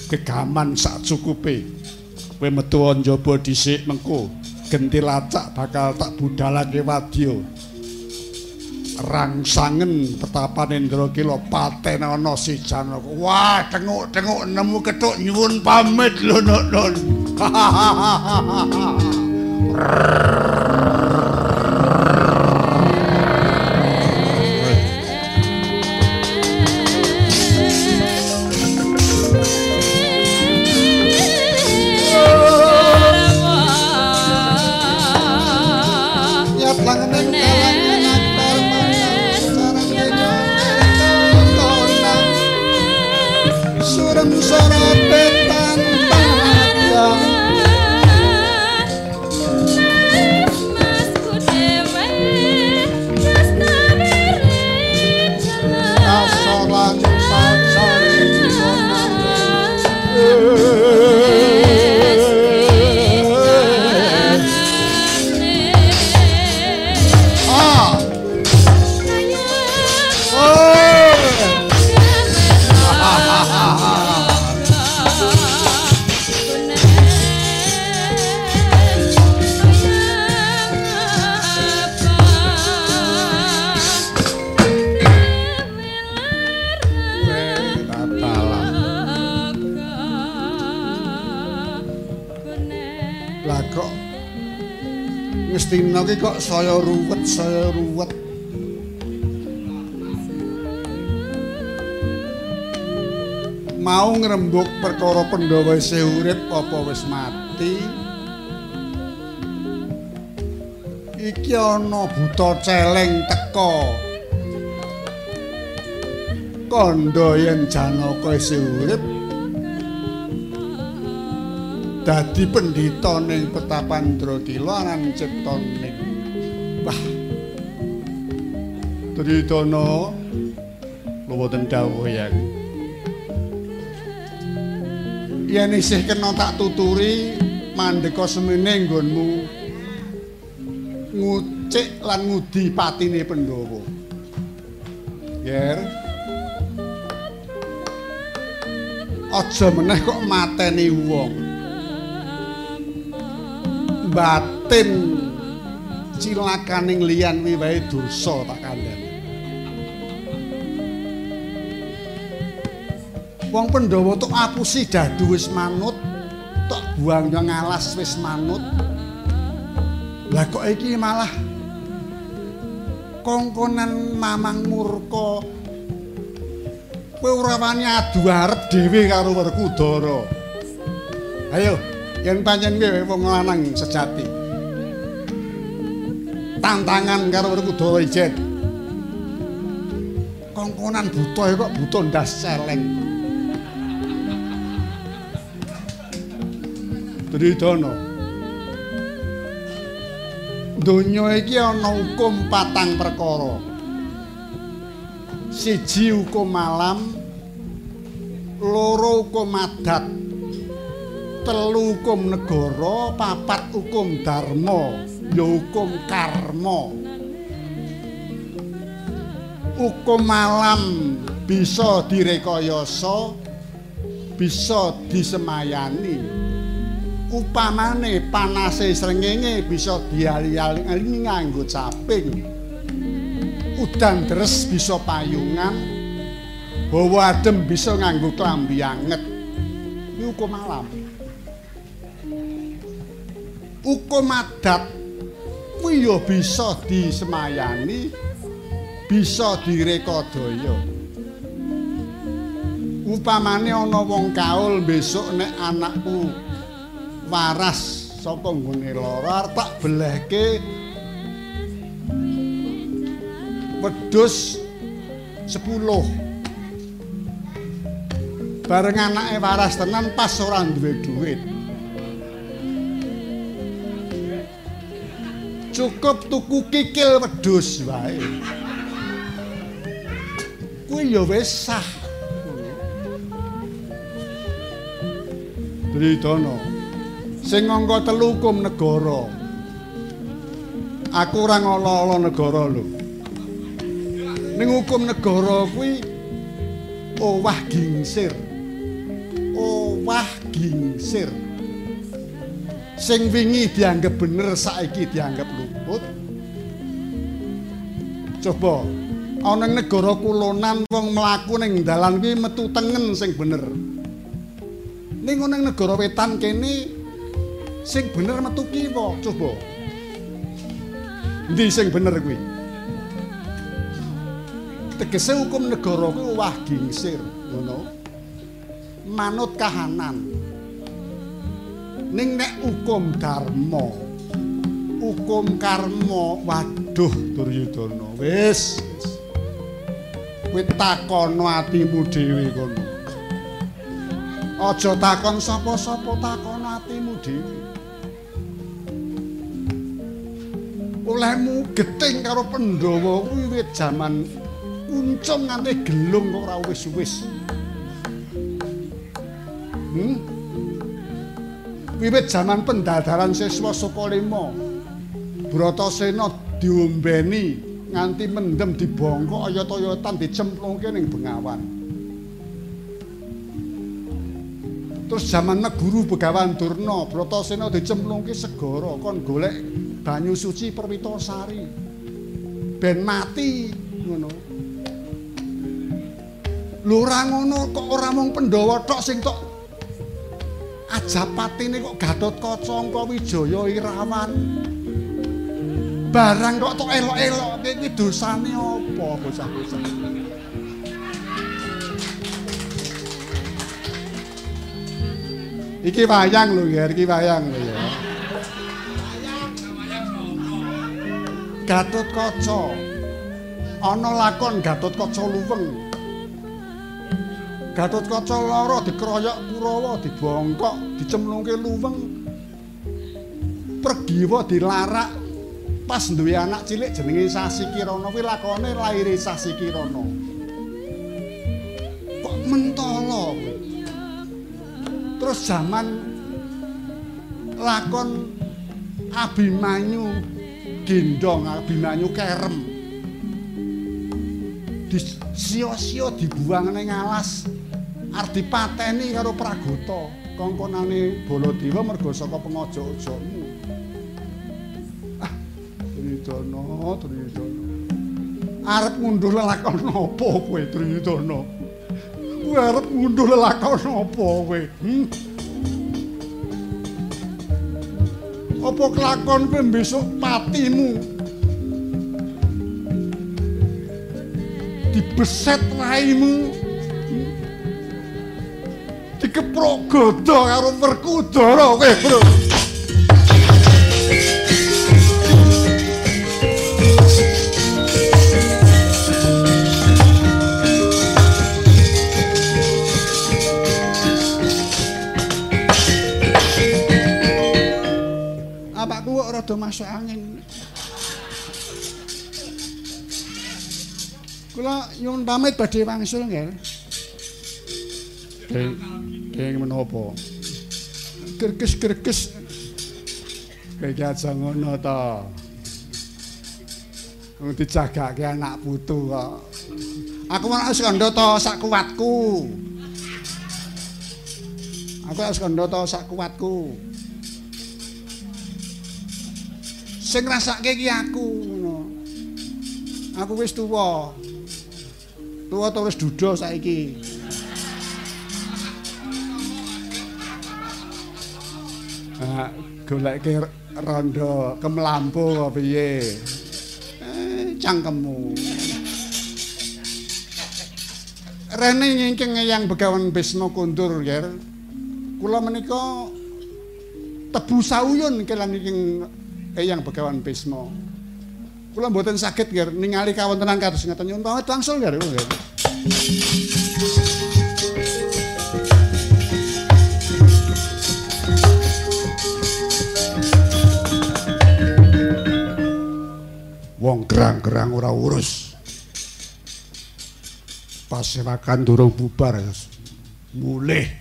kegaman sak cukupe. Kowe metu njaba dhisik mengko genti lacak bakal tak budalake wadya rangsangen petapan Indrakila paten ana si Janaka wah tenguk-tenguk nemu ketuk nyuwun pamit lho non Pandhawa isih urip apa wis mati iki ana buta celeng teka kandha yen Janaka isih urip dadi pendhita ning Petapan Drakila aran ciptaning Wah. Tridana luweten dawuh ya. Yen isih kena tak tuturi mandeka semene nggonmu ngucik lan ngudi patine Pandhawa. Yer. Aja meneh kok mateni wong. Batin cilakaning liyan wiwahe dosa tak Wong Pandhawa tok apusi dadu wis manut, tok buang yo ngalas wis manut. Lah kok iki malah kongkonan mamang murka kowe ora wani adu arep dhewe karo Werkudara. Ayo, yen pancen kowe wong lanang sejati. tantangan karo Werkudara Ijen. Kongkonan buta kok buta ndas celeng. Tridana. Donya iki ana hukum patang perkara. Siji hukum malam, loro hukum adat telu hukum negara papat hukum dharma ya hukum karma hukum malam bisa direkayasa bisa disemayani upamane panase srengenge bisa diali-ali nganggo caping. Udan deres bisa payungan. Bawa adem bisa nganggo klambi anget. Hukum malam. Hukum adat kuwi ya bisa disemayani bisa direkodaya. Upamane ana wong kaul besok nek anakku waras saka nggone lara tak belehke wedhus 10 bareng anake waras tenan pas ora duwe duit cukup tuku kikil wedhus wae. Kuwi ya wis sah. Dritana. Sing angka telu hukum negara. Aku ora ngolo-olo negara lho. Ning hukum negara kuwi owah gingsir. Owah gingsir. sing wingi dianggap bener saiki dianggap luput coba ana ning negara kulonan wong mlaku ning dalan kuwi metu tengen sing bener ning ning negara wetan kene sing bener metu kiwa coba. Ndi sing bener kuwi? Tegese hukum negara kuwi wah gingsir ngono. Manut kahanan. Ning nek hukum dharma hukum karma waduh duryudana. Wis kowe takono atimu dhewe kono. Aja takon sapa-sapa takono atimu dhewe olehmu geting karo Pandhawa kuwi jaman. Uncung nganti gelung kok ora wis-wis. Hmm? wiwit jaman pendadaran siswa Sukolimo Bratasena diombeni nganti mendem dibongkok oyot-oyotan dicemplungke ning Bengawan. Terus jaman Neguru Begawan Durna Bratasena dicemplungke segara kon golek banyu suci Perwitasari ben mati ngono Lho ora ngono kok ora mung Pandhawa tok sing tok Ajapatine kok Gatotkaca angka Wijaya Irawan. Barang kok tok elok-elok iki dosane apa bocah-bocah? Iki wayang lho ya, iki wayang lho ya. Gatotkaca. Ana lakon Gatotkaca luweng. Gatotkaca lara dikeroyok Kurawa dibongkok dicemplungke luweng pergiwa dilarak pas duwe anak cilik jenenge Sasi Kirana kuwi lakone laire Sasi Kirana kok mentolo terus zaman lakon Abimanyu gendong Abimanyu kerem. Di sio-sio dibuang ning alas arep dipateni karo Pragota kongkonane Baladewa mergo saka pengaja-ajamu ah Tridana Tridana arep ngunduh lelakon napa kowe Tridana kowe arep ngunduh lelakon napa kowe? Hmm? Apa kelakon kowe besok patimu dibeset raimu dikeprok godo karo Werkudara kowe, Bro. Rada masuk angin. Kula nyuwun pamit badhe wangsul nggih. Keng menapa? Gerges-gerges. Kayak aja ngono ta. Wong dijagake anak putu kok. Aku ora wis kandha to sak kuatku. Aku wis kandha to sak kuatku. Sing ngrasake iki aku ngono. Aku wis tuwa. Tuwa to wis duda saiki. Ah, goleke rondo kemlampu piye? cangkemmu. Rene ngingking yang begawan Bisma kundur, Ger. Kula menika tebu sauyun kelan ngingking yang begawan Bisma. Kula mboten saged, Ger, ningali kawontenan kados ngeten nyuwun pamit wangsul, Ger. wong gerang-gerang ora urus. Pasewakan durung bubar, mulih.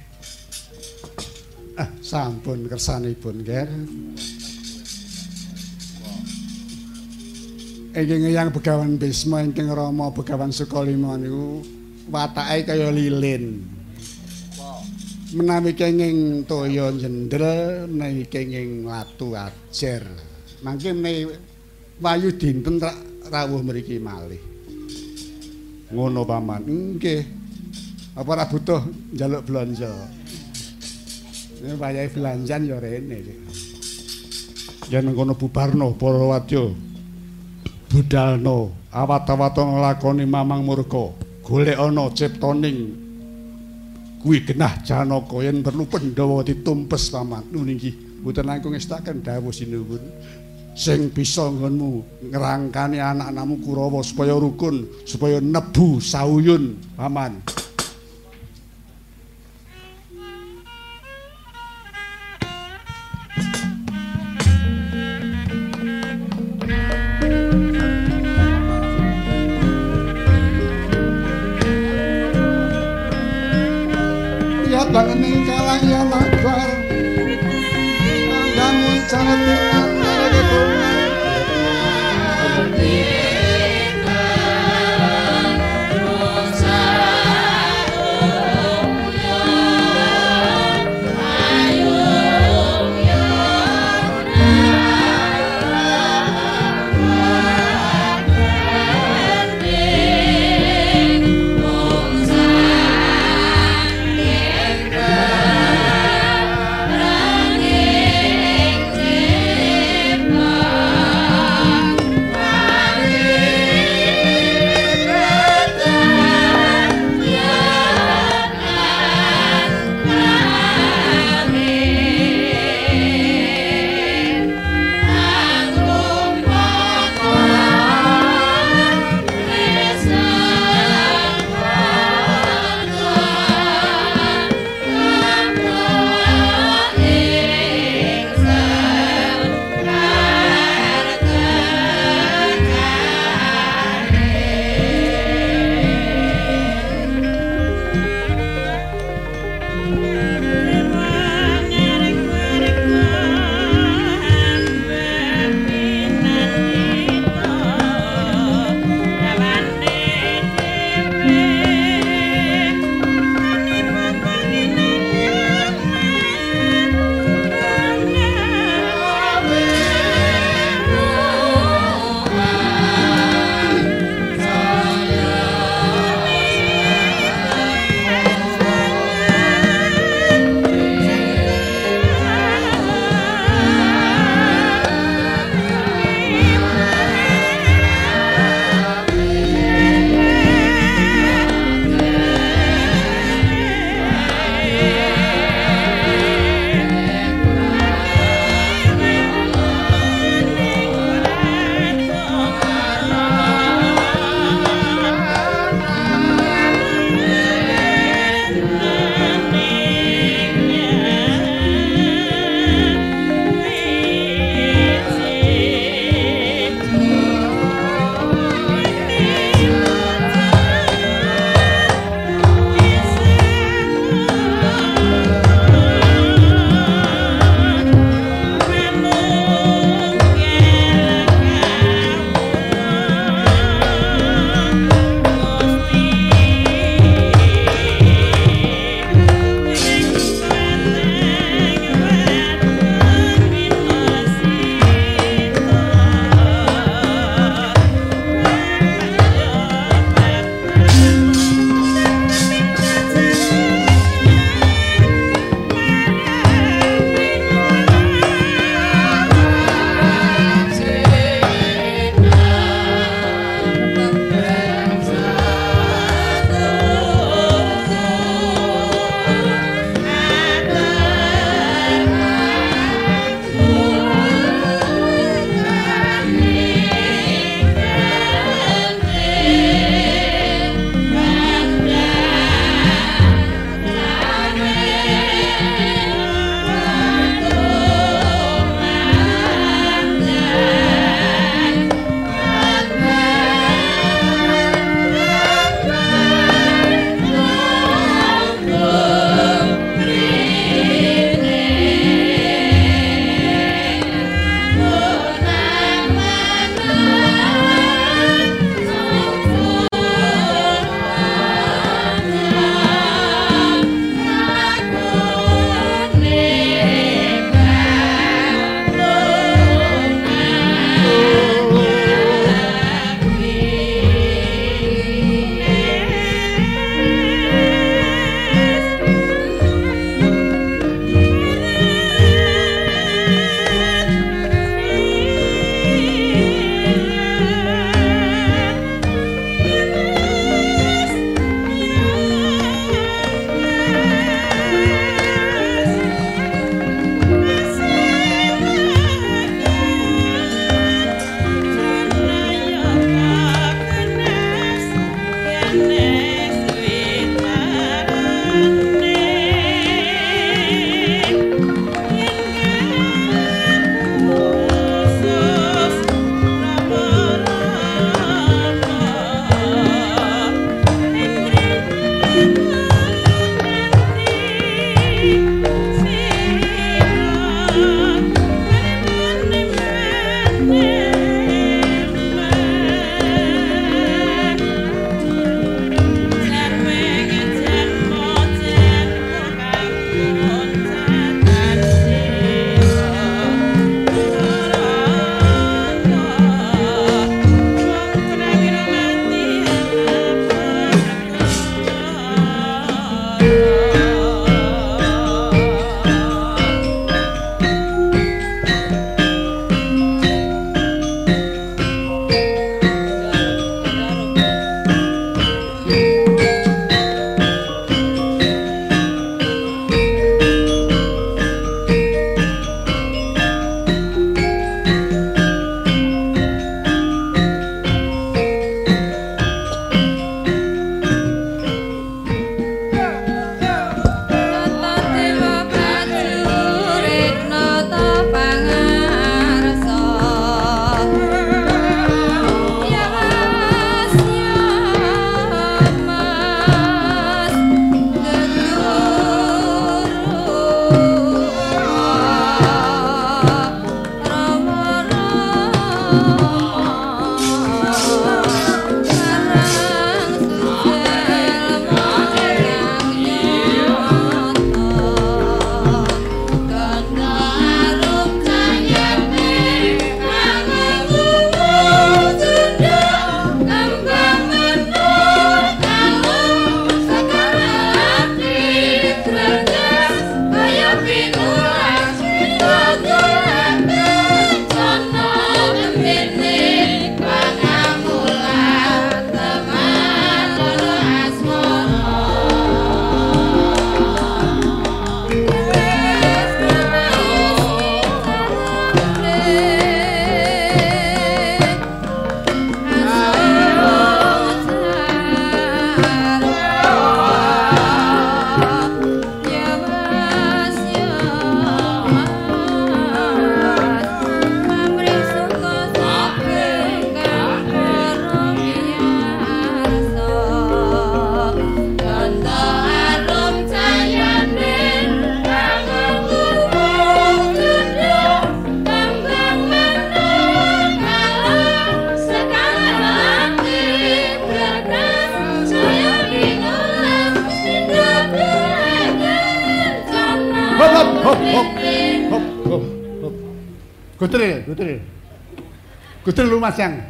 Ah, sampun kersanipun, Ger. Ingkang yang begawan Bisma ingkang Rama begawan Sukalima niku watake kaya lilin. Menawi kenging toya jendel, menawi kenging watu ajer. Mangke menawi wayu dinten rawuh mriki malih. Ngono paman. Nggih. Apa ora butuh njaluk belanja? Ini wayahe belanjan ya rene. Yen ngono bubarno para wadya. Budalno awat-awat nglakoni mamang murka. Golek ana ciptaning kuwi genah Janaka yen perlu Pandhawa ditumpes paman. Nggih, mboten langkung ngestaken dawuh sinuwun. sing bisa nggonmu ngrangkani anak-anakmu Kurawa supaya rukun, supaya nebu sauyun, paman. Lihat banget nih kalah ya Gutril Lumas yang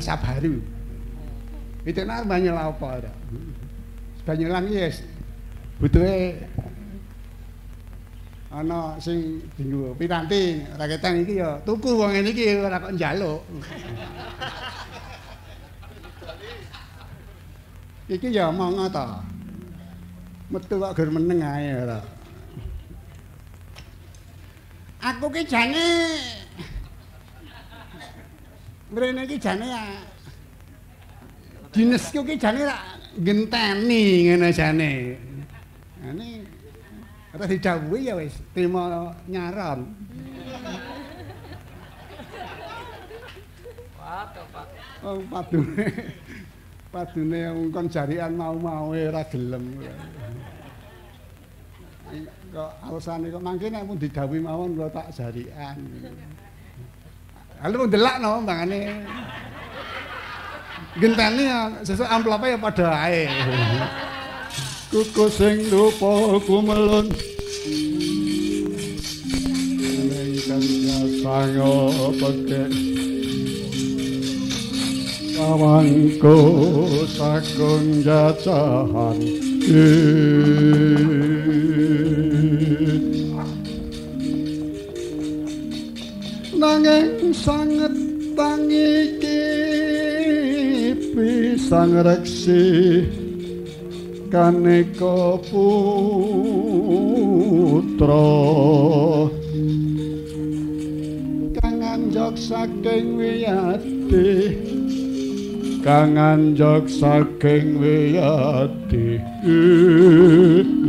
mencari nuansa baru itu nak banyak apa ada banyak lang yes. Butuhnya ana sing dinggo piranti raketan iki ya tuku wong ngene iki ora kok njaluk. Iki ya monggo ta metu kok ger meneng ae ora aku ki jane mrene iki jane ya dinesku ki jane ra genteni ngene jane ngene ora didhawuhi ya wis trimo nyaron Oh, padune. Padune ngkon jarian mau-mau ora gelem. kok alasane kok mangke nek mun didhawuhi mawon kula tak jarikan. Halo mung delak no mbangane. Genteni sesuk amplope ya padha ae. Kuku sing rupa kumelun. Nengkan sango peke. Kawangku sakung jacahan. nanging sanget pisang reksi kaneka putra. Kang anjok saking wiyati kang anjok saking wiyati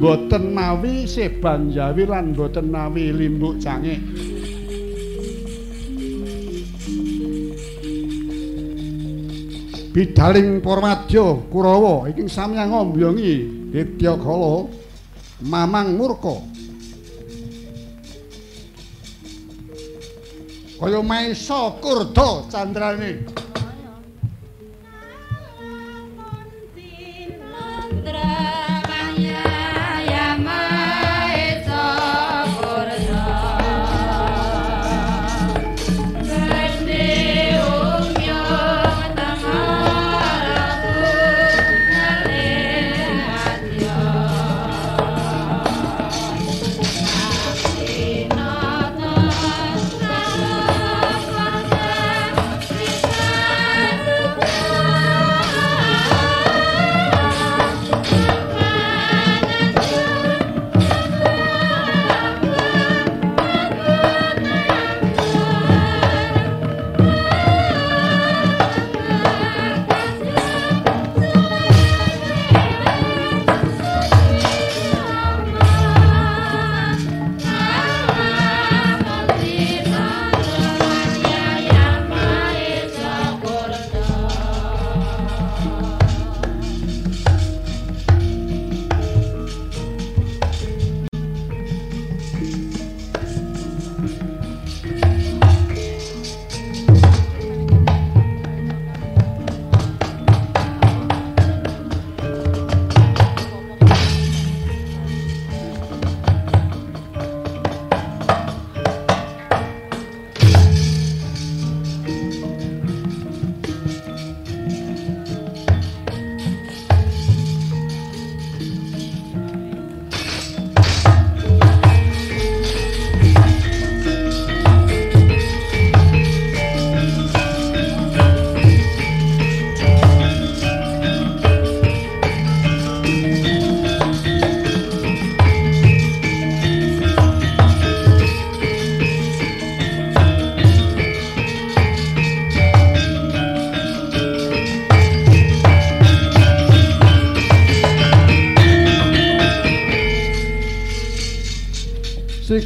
boten mawi sebanjawi lan boten mawi limbuk cangik bidaling Paramadya Kurawa iki samyang ngombyongi Dityakala Mamang Murka. Kaya maesa kurda candrane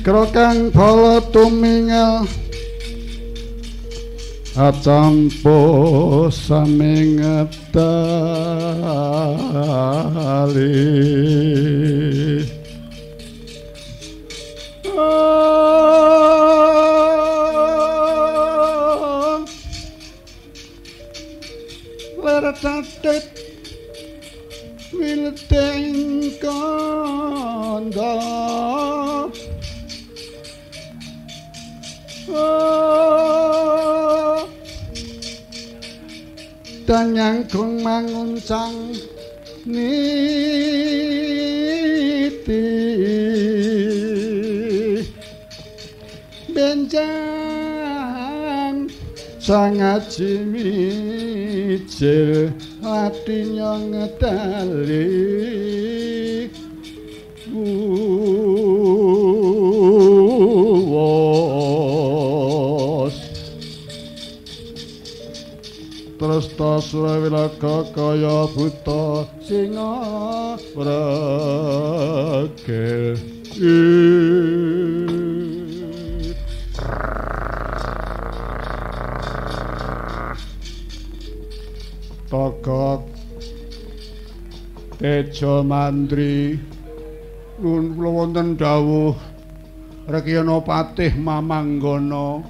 sigra kang bala tumingal. Acampo samingetali manguncang niti. Benjang sangat cimicil hatinya ngedali Tresta swawilaka kaya buta singa bragel Togok Tejo Mandri. Nun wonten dawuh Rekyana Patih Mamanggana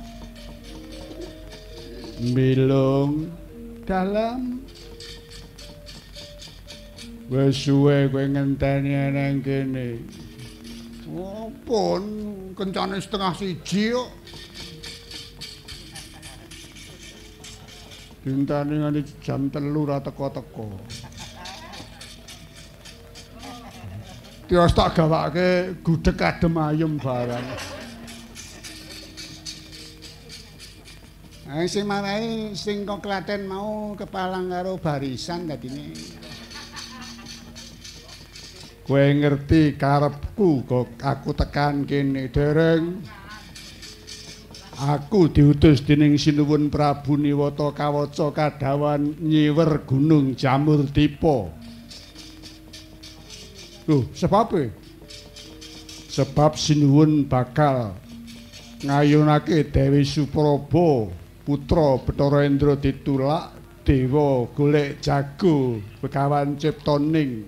Milung dalam. Wis suwe kowe ngenteni nang kene. Opo kencane setengah siji kok. Dintani nganti jam telu ra teko-teko. Tiwas tak gawake gudeg adem ayem barang. Nah, sing marahi sing kok Klaten mau kepalang karo barisan dadine. Kowe ngerti karepku kok aku tekan kene dereng. Aku diutus dening Sinuwun Prabu Niwata kawaca kadawan nyiwer Gunung Jamur Dipa. Loh, sebab e? Sebab Sinuwun bakal ngayunake Dewi Suprabo putra Bathara Indra ditulak dewa golek jago begawan ciptoning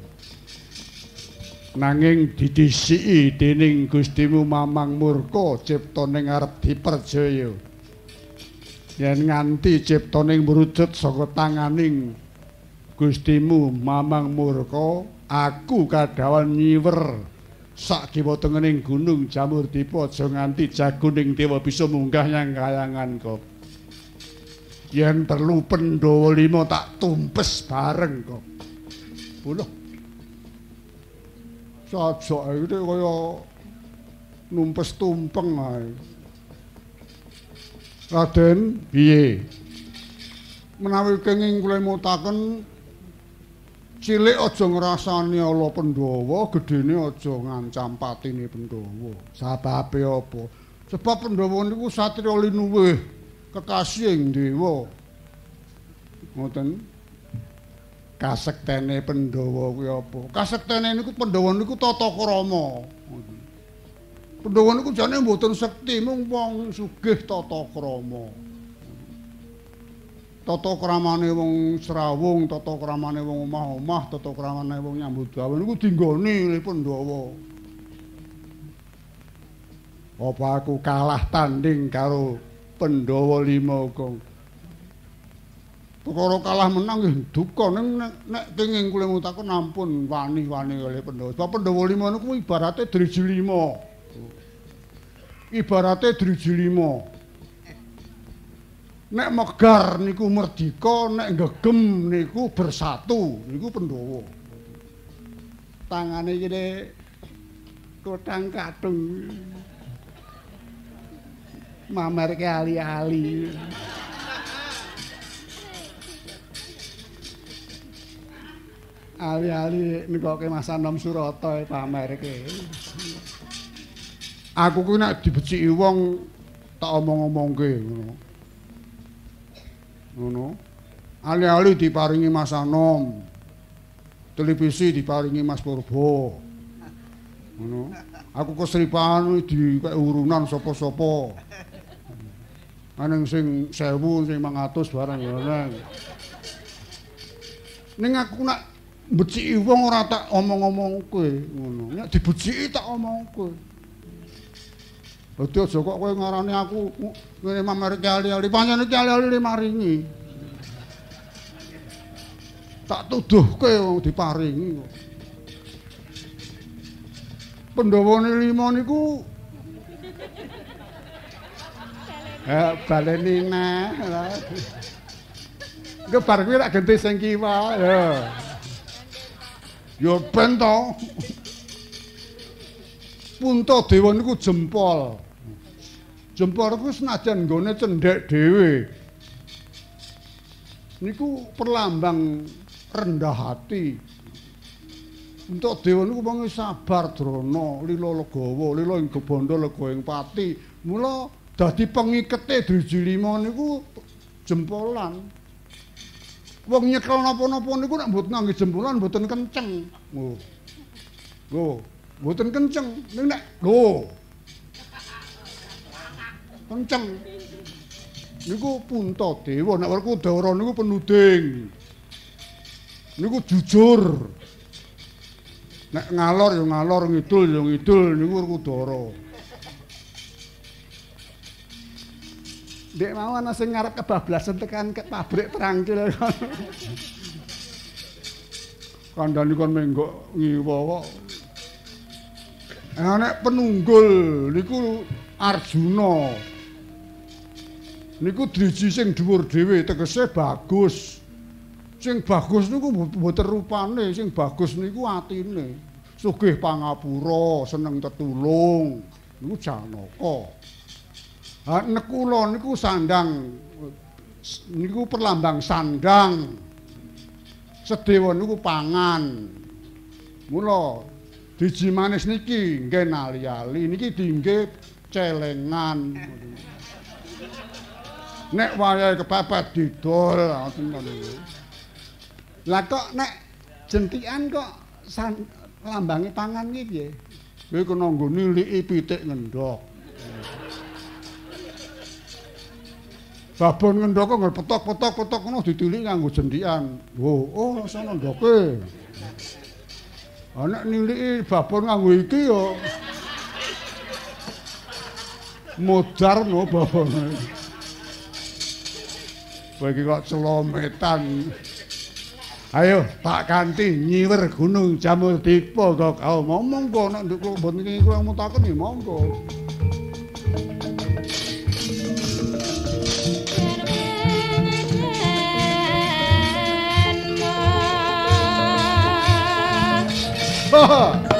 nanging didisiki dening Gustimu Mamang Murka ciptoning arep diperjaya. Yen nganti ciptoning merujut saka tanganing Gustimu Mamang Murka aku kadawan nyiwer. Sak kiwa tengening gunung jamur dipa aja nganti jagoning dewa bisa munggah nyang kayangan kok yen perlu Pandhawa lima tak tumpes bareng kok. Buloh. Sajak iki kaya numpes tumpeng ae. Raden, piye? Menawi kenging kula mutaken cilik aja ngrasani ala Pandhawa, gedene aja ngancam patine Pandhawa. Sababe apa? Sebab Pandhawa niku satriya linuwih kekasih dewa. Ngoten. Kasektene Pandhawa kuwi apa? Kasektene niku Pandhawa niku tata krama Pandhawa niku jane mboten sekti mung wong sugih tata krama tata kramane wong Srawung tata kramane wong omah-omah tata kramane wong nyambut gawe niku dinggoni oleh Pandhawa. Apa aku kalah tanding karo Pandhawa lima kong. Perkara kalah menang nggih duka ning nek, kenging kula ngutakon ampun wani-wani oleh Pandhawa. Sebab Pandhawa lima niku ibarate driji lima. Ibarate driji lima. Nek megar niku merdika, nek gegem niku bersatu, niku Pandhawa. Tangane iki kotang katung. Mamer ke ali-ali. Ali-ali nikoke Mas Anom Surata pamer ke. Aku ku nek dibeciki wong tak omong-omongke ngono. Ngono. Ali-ali diparingi Mas Anom. Televisi diparingi Mas Purbo. Ngono. Aku kesripan di urunan sapa-sapa. Aneng sing 1000 sing 500 barang ya neng. Ning aku nak beciki wong ora tak omong-omong kowe ngono. Nek dibeciki tak omong kowe. Dadi aja kok kowe ngarani aku ngene mamer kali-kali pancen kali-kali maringi. Tak tuduh kowe wong diparingi kok. Pandhawane lima niku Eh baleni neh. Engko bar kuwi rak genti sing kiwa ya. Ya ben to. Punta niku jempol. Jempol ku senajan nggone cendhek dhewe. Niku perlambang rendah hati. Untuk dewa niku wong sabar drana, lila legawa, lila ing bondo lega ing pati. Mula dadi pengikete driji lima niku jempolan. Wong nyekel napa-napa niku nek mboten ngangge jempolan mboten kenceng. Oh. Lho, mboten kenceng. Ning nek lho. Kenceng. Niku punta dewa nek Werkudara niku penuding. Niku jujur. Nek ngalor ya ngalor, ngidul ya ngidul niku Werkudara. Dek mau ana sing ngarep kebablasan tekan ke pabrik terangkil. Kandhane kon menggok ngiwa kok. Nek penunggul niku Arjuna. Niku driji sing dhuwur dhewe tegese bagus. Sing bagus niku mboten rupane, sing bagus niku atine. Sugih pangapura, seneng tetulung. Niku Janaka. Ha nekula niku sandang niku perlambang sandang. Sedewa niku pangan. Mula diji manis niki nggih nali-ali niki dingge celengan. Nek wayahe kepepet didol. Lah kok nek jentikan kok san, lambange pangan iki piye? Kowe kena nggo niliki pitik ngendhok. Babon ngendhok kok petok-petok-petok ngono ditilik nganggo jendikan. Oh, oh sono ndoke. Anak niliki babon nganggo iki yo. Modar no babon. Bagi kok celometan. Ayo tak ganti nyiwer gunung jamur dipo kok kau ngomong kok nek nduk mboten iki kurang mutaken ya monggo. Ah.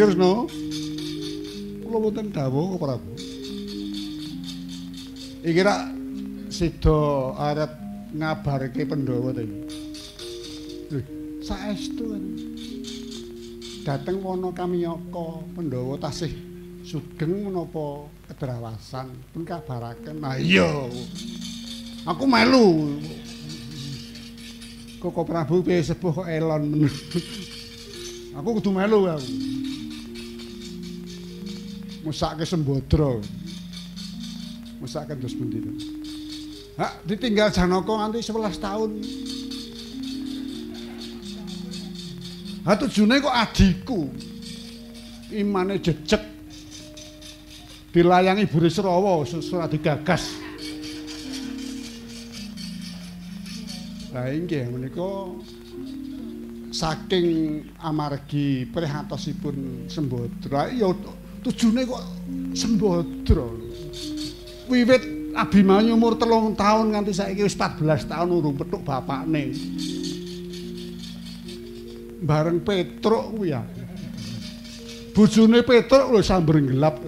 Kresna. Kula wonten dawuh kok Prabu. Iki rak sida arep ngabarke Pandhawa to. Lho, saestu. Dateng wana Kamiyaka Pandhawa tasih sugeng menapa kedrawasan pun kabaraken. Nah iya. Aku melu. Koko Prabu piye sepuh kok elon aku kudu melu aku. Musake Sembadra. Musake dos pundi to? Hak ditinggal Janaka nganti 11 tahun. Ha tujune kok adikku. Imane jejeg. Dilayangi Burisrawa sesuatu digagas. Lah inggih menika saking amargi prihatosipun Sembadra ya tujune kok Sembadra. Wiwit Abimanyu umur telung tahun nganti saiki wis 14 tahun urung petuk bapakne. Bareng Petruk kuwi ya. Bojone Petruk lho sambar gelap.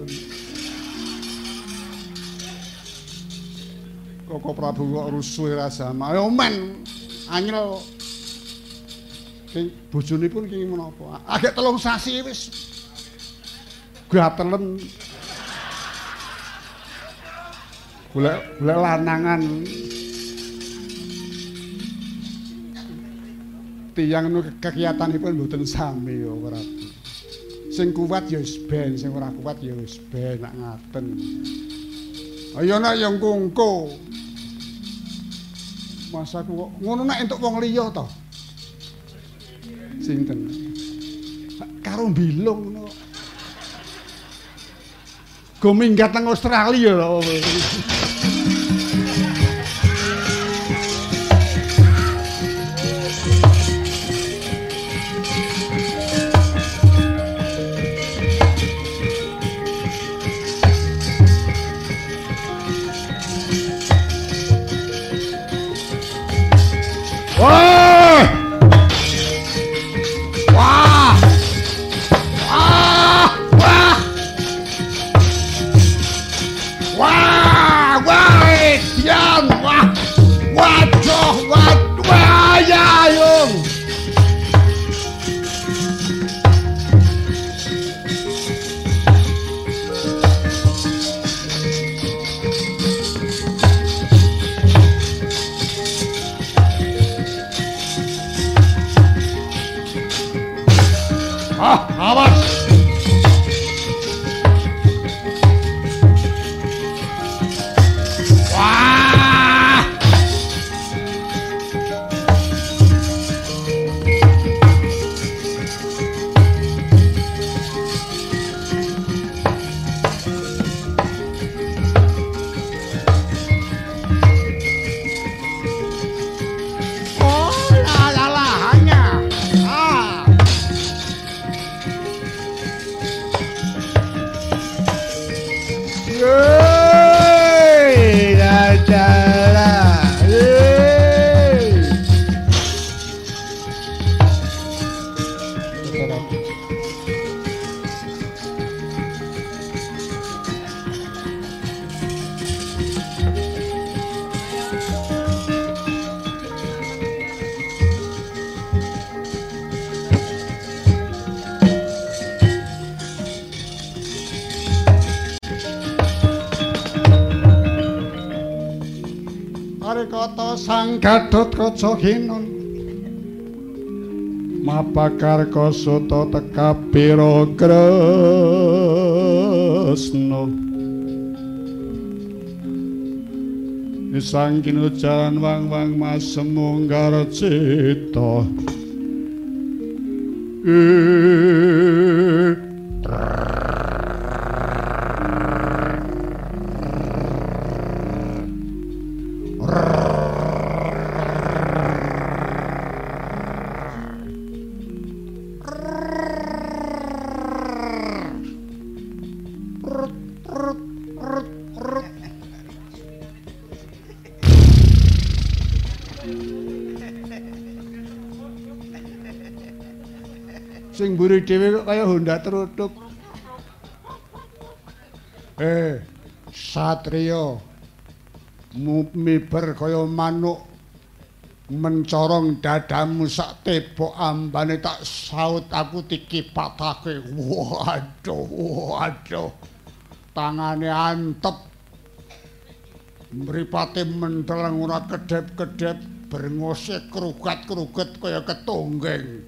Koko Prabu kok rusuh rasama. Ya men King bojone pun king menapa? Agek telung sasi wis gatelen. Golek golek lanangan. Tiyang nu kegiatanipun mboten sami ya Prabu. Sing kuat ya wis ben, sing ora kuat ya wis ben nak ngaten. Ayo nak yang kungko. Masa kok ngono nek entuk wong liya to. Sinten? Karo bilung. Go minggat nang Australia lho. Gadot Kaca Ginon Mapakar Kasuta tekapira Kresna Isang kinujan wang-wang masemunggar cita terutuk. Eh, Satrio. Miber kaya manuk mencorong dadamu sak tebok ambane tak saut aku dikipatake. Waduh, waduh. Tangane antep. Mripate menteleng ora kedep-kedep brengose krugat-kruget kaya ketonggeng.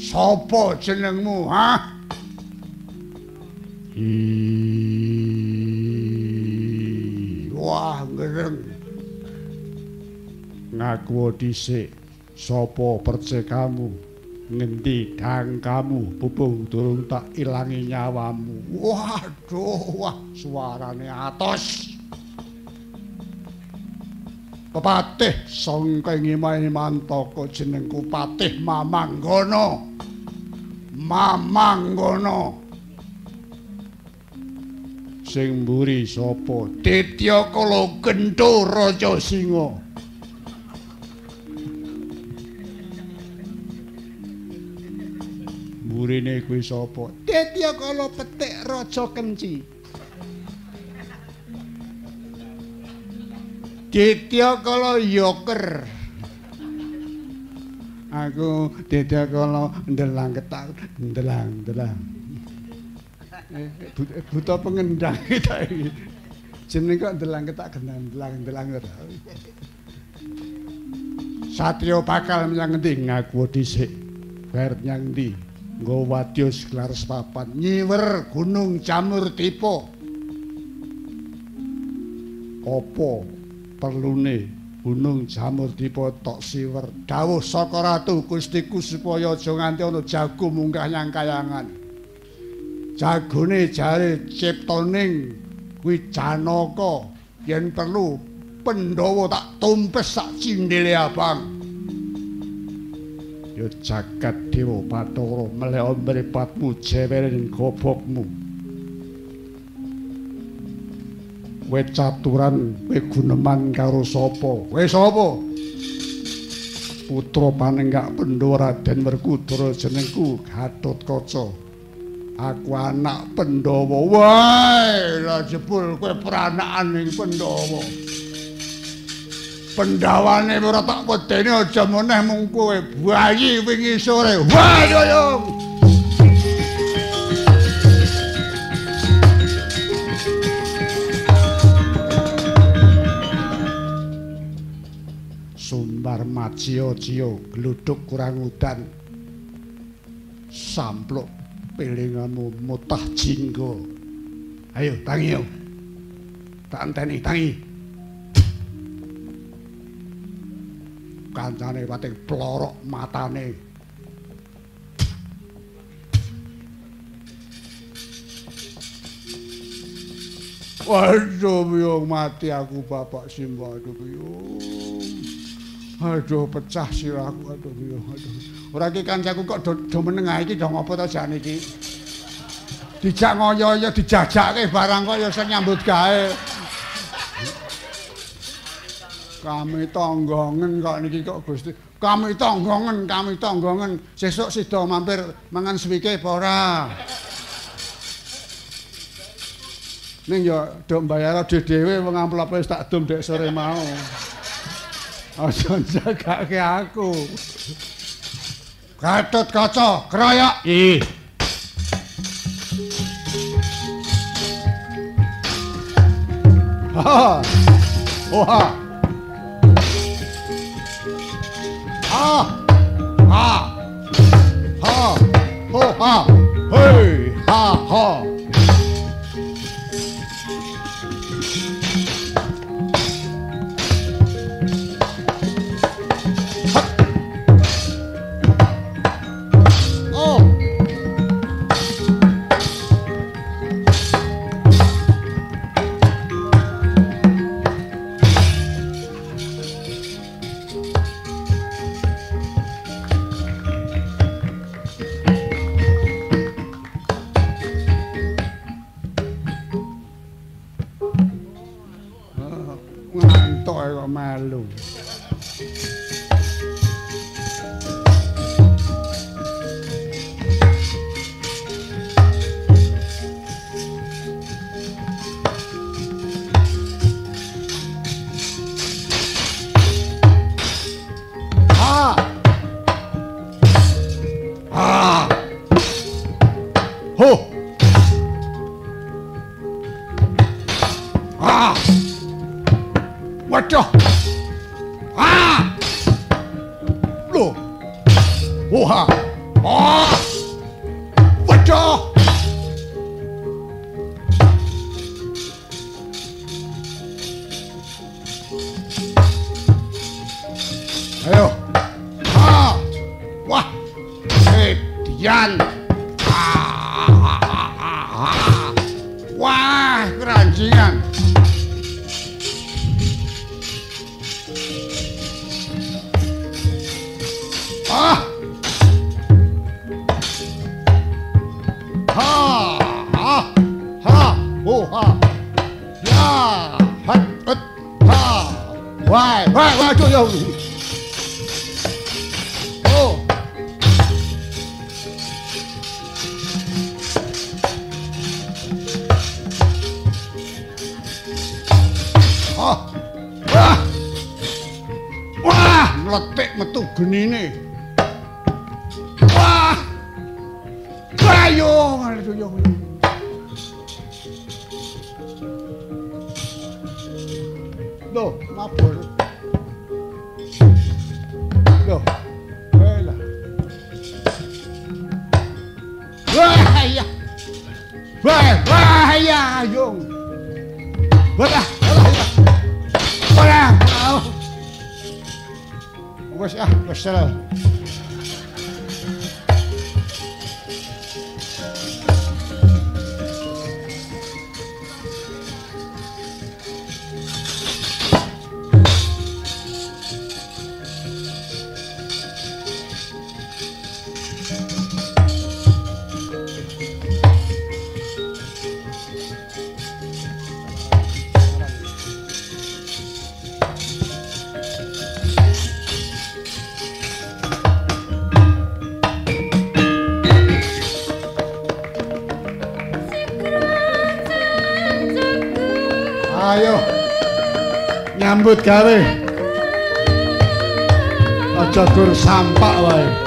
Sopo jenengmu, ha? Wah, ngereng. Ngaku dhisik sapa percekamu? Ngendi dang kamu pupung durung tak ilangi nyawamu. Waduh, wah suarane atos. Pepatih sangkeng imahe mantaka jenengku Patih Mamanggono. Mamanggono. Sing mburi sapa? Ditya Kala Gento Raja Singa. Mburine kuwi sapa? Ditya Kala Petik Raja Kenci. Ditya kala yoker. Aku ditya kala ndelang ketak, ndelang, ndelang. Eh, buta pengendang kita iki. Jeneng kok ndelang ketak gendang, ndelang, ndelang. Satrio bakal menyang ngendi ngaku dhisik. Bar nyang ndi? Nggo wadya seklar papan nyiwer gunung jamur tipo. Apa perlune gunung jamur dipotok siwer. Dawuh saka ratu gustiku supaya aja nganti ana jago munggah nyang kayangan. Jagone jare ciptoning kuwi janaka yen perlu pendhawa tak tumpes sak cindele abang. Yo jagat dewa bathara meleh mripatmu jeweren gobokmu kowe caturan kowe guneman karo sapa? Kowe sapa? Putra panenggak Pandhawa Raden Werkudara jenengku Gatotkaca aku anak Pandhawa wae. La jebul kowe peranakan ning Pandhawa Pandhawane ora tak wedeni aja meneh mung kowe bayi wingi sore. Wae yo sumbar macio-cio gluduk kurang udan. Sampluk pilinganmu mutah jinggo. Ayo tangi yo tak anteni tangi. Kancane pating plorok matane. Waduh, biung mati aku bapak Simba. Aduh, biung. Aduh pecah sirahku aduh yo aduh. Ora iki kancaku kok do, meneng iki do ngopo to jane iki. Dijak ngoyo-yo dijajakke barang kok ya sing nyambut gawe. Kami tonggongen kok niki kok Gusti. Kami tonggongen, kami tonggongen. Sesuk sida mampir mangan suwike apa ora? Ning yo do mbayar dhewe wong amplope tak dum dek sore mau. Aja jagake aku. Gatot kaca, kroyok. Ih. Ha. Oha. Ah. Ha. Ha. Ho ha. Hey, ha ha. Nyambut gawe. Aja gur sampak wae.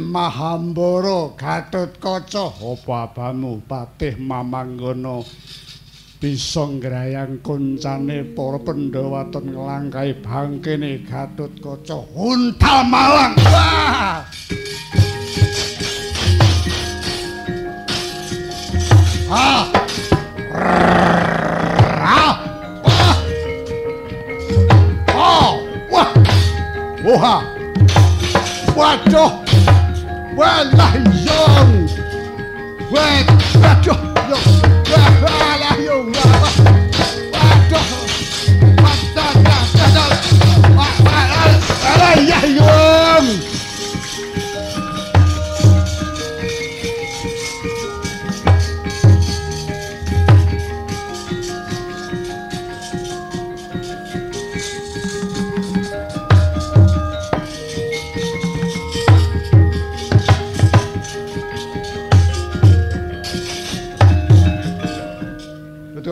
Mahambara Gatotkaca apa abamu Patih Mamanggono bisa ngrayang koncane para Pandhawa ten nglangkai bangkene Gatotkaca untal malang! Wah! Ah! Wah! wato we la yong we wato yo we la yong wato wato wato wato wato wato wato wato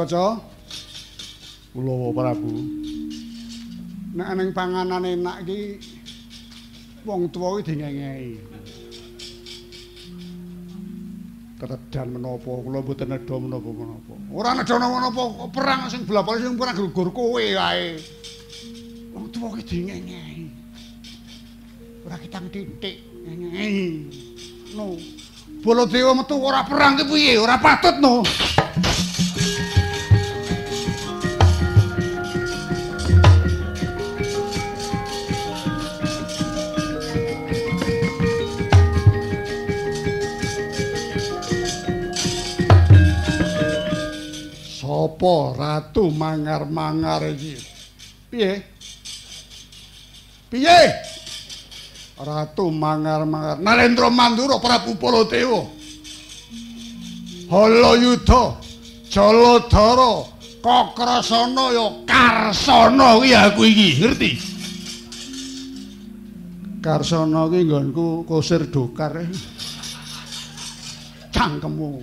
Kaca. Kulawa Prabu. Nek ning panganan enak iki wong tuwa iki dingengei. Ketedan menapa kula mboten nedha menapa-menapa. Ora nedha menapa perang sing blapal sing perang gugur kowe wae. Wong tuwa iki dingengei. Ora kitang titik ngengei. No. Baladewa metu ora perang ki piye? Ora patut no. Apa ratu mangar-mangar iki? Piye? Piye? Ratu mangar-mangar. Narendra Mandura Prabu Baladewa. Hala Yudha, Jaladara, Kakrasana ya Karsana kuwi aku iki, ngerti? Karsana kuwi nggonku kusir dokar. Cangkemmu.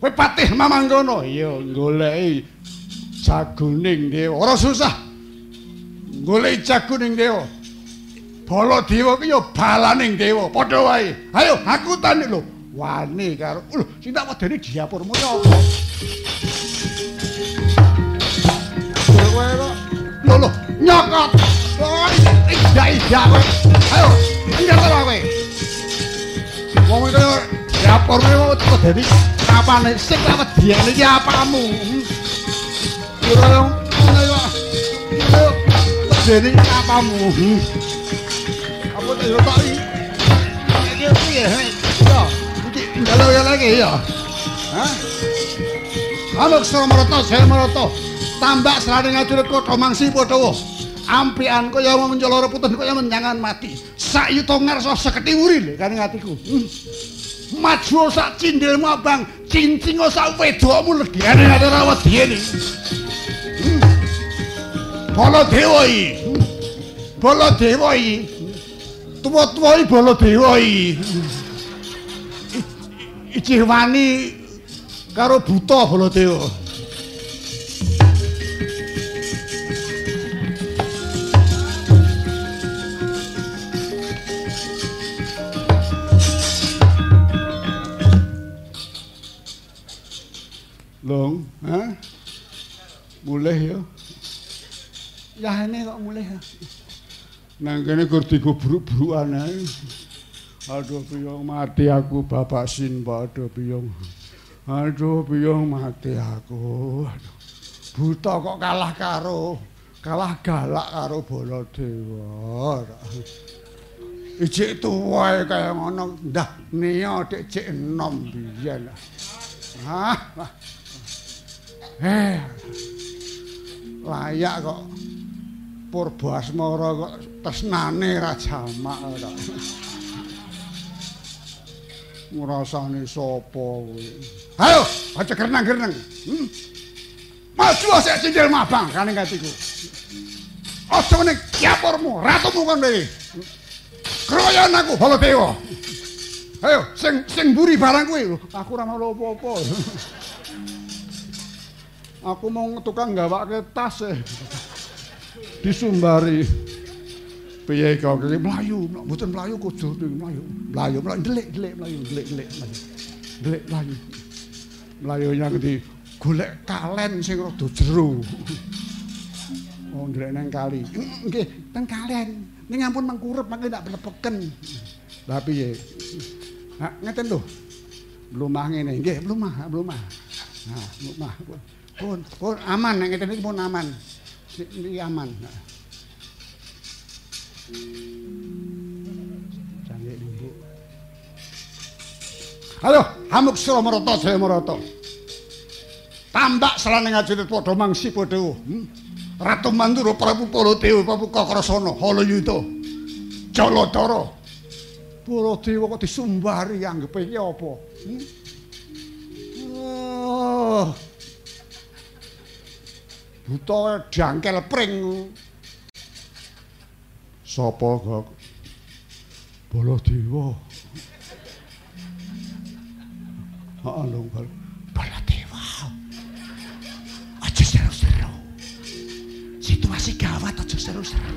Kowe patih mamanggono. Iya, goleki jaguning dewa. Ora susah. Goleki jaguning dewa. Bala dewa ku ya balaning dewa. Padha wae. Ayo, aku tani lho. Wani karo lho, sing tak wedeni diapurmu ya apa? Lho. Lho nyokot. Iya iya kowe. Ayo, ngira kowe. Wong iki diapurmu kok dadi apane sing lawet diane iki apamu ora yo ayo ayo dene apamu apa yo tak iki piye yo iki ndalo ya lagi ya ha Halo Sro Maroto, saya Maroto. Tambak serane ngatur kota mangsi padha ampian kaya mencolor putih kaya menjangan mati. Sak yuto ngarsa seketi wuri kan atiku. Hmm. Maju sak cindilmu abang cincing sak wedokmu legene ate ra wedine hmm. Kala dewa iki Baladewa iki. Tuwa-tuwa iki Baladewa iki. Iki wani karo buta Baladewa. Long, ha? Mulih ya. Yahene kok mulih ya. Nang kene kur digubruk-brukan ae. Aduh piyong mati aku Bapak Sinba, aduh piyong. Aduh piyong mati aku. Aduh. Buta kok kalah karo kalah galak karo Baladewa. Ijik tuwae kaya ngono, ndah niya dik cek enom biyen. Ah. Eh. Layak kok Purba Asmara kok tresnane ra jamak ora. Ngrasane sapa kuwi? Ayo, aja gernang-gernang. Hmm? Maju sik cindil mabang kane katiku. Aja meneh kiapurmu, ratumu kon dhewe. Kroyon aku Baladewa. Ayo, sing sing mburi barang kuwi. Aku ora mau apa-apa. Aku mau tukang gawake tas e. Disumbari. Piye kok iki mlayu, mboten mlayu kudu mlayu. Mlayu, mlayu delik-delik mlayu, delik-delik mlayu. Delik mlayu. Mlayu yang di golek kalen sing rada jero. Oh, ndrek nang kali. Nggih, teng kalen. Ning ampun mangkurep mangke ndak blepeken. Lah piye? Ha, ngeten lho. Blumah ngene, nggih, blumah, blumah. Nah, blumah. Pun, pun aman nek ngeten iki pun aman. Iki aman. Canggih lumbu. Halo, hamuk sira marata jaya marata. Tambak selane ngajine padha mangsi padha. Hmm? Ratu Mandura Prabu Baladewa Prabu Kakrasana Halayuda. Jaladara. Baladewa kok disumbari anggepe iki apa? Hmm? Oh. Buta jangkel pring. Sapa kok? Baladewa. Ha lho baladewa. Aja seru-seru. Situasi gawat aja seru-seru.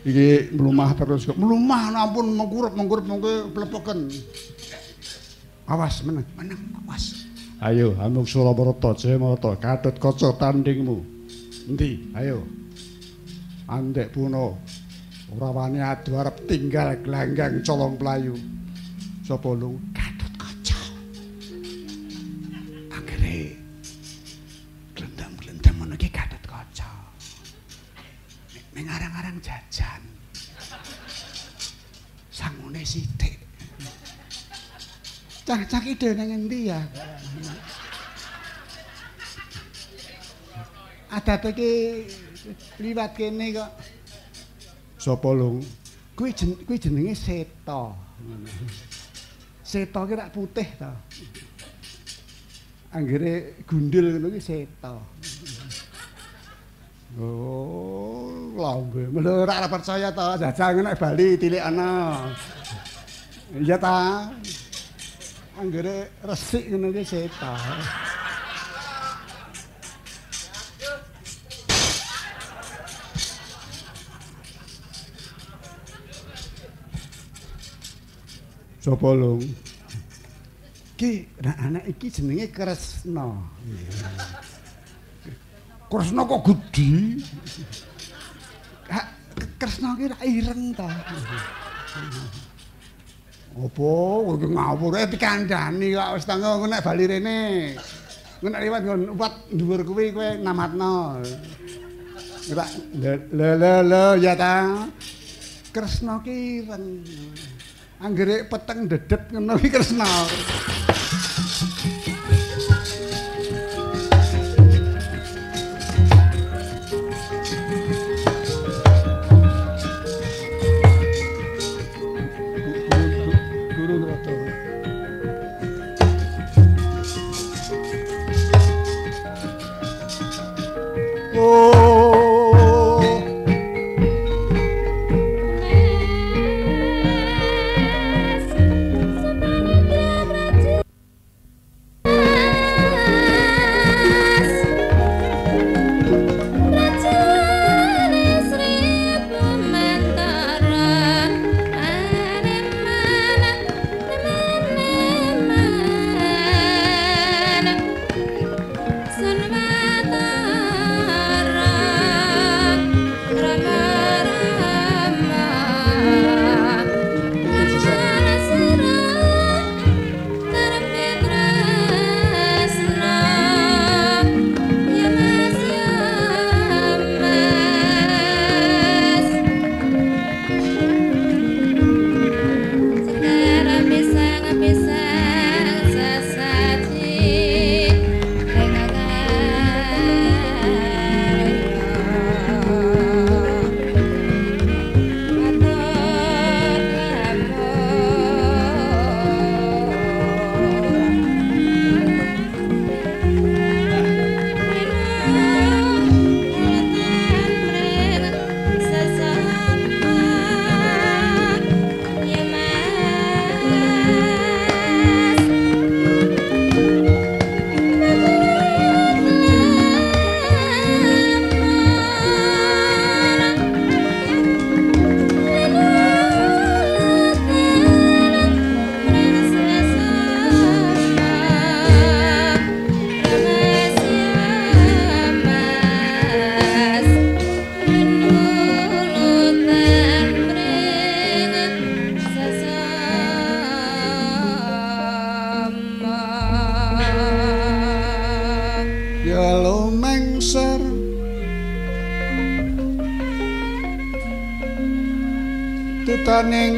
Iki mlumah terus mlumah ampun mengkurup mengkurup mengke plepoken Awas meneng, meneng, awas. Ayo, Amuk Suramarta, Jayamarta, katut kaca tandingmu. Endi? Ayo. Andek puno. Ora wani adu arep tinggal glanggang colong playu. Sapa lu? Katut kaca. Anggere. Glendam-glendam ngono iki katut kaca. Ning arang-arang jajan. Sangune sithik. Cah-cah ide nang endi ya? Adat iki liwat kene kok. Sapa lung? Kuwi jen kuwi jenenge seta. Seta ki rak putih to. Anggere gundul ngono ki seta. Oh, lambe. Melu ora percaya to, jajal nek Bali tilik ana. Iya ta? Anggere resik ngono iki setan. Sopo lung? Ki anak iki jenenge Kresna. Kresna kok gedhi? Kresna ki ra ireng ta. Opo, kowe ngawur eh dikandani kok wis tanggo nek bali rene. Nek liwat nggon upat dhuwur kuwi kowe namatno. Ora le le le ya ta. Kresna ki anggere peteng dedet ngono ki Kresna.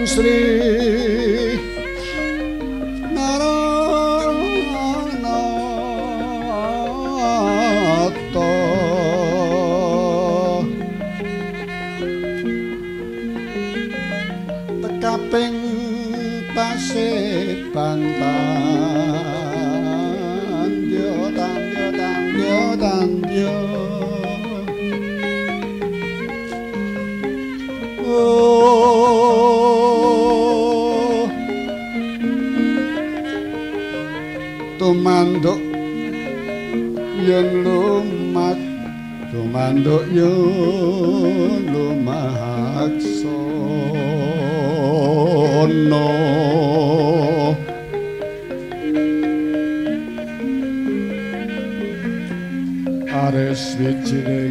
Sri Tekaping pasir pantan Tumanduk yen lumak sono Ares wijining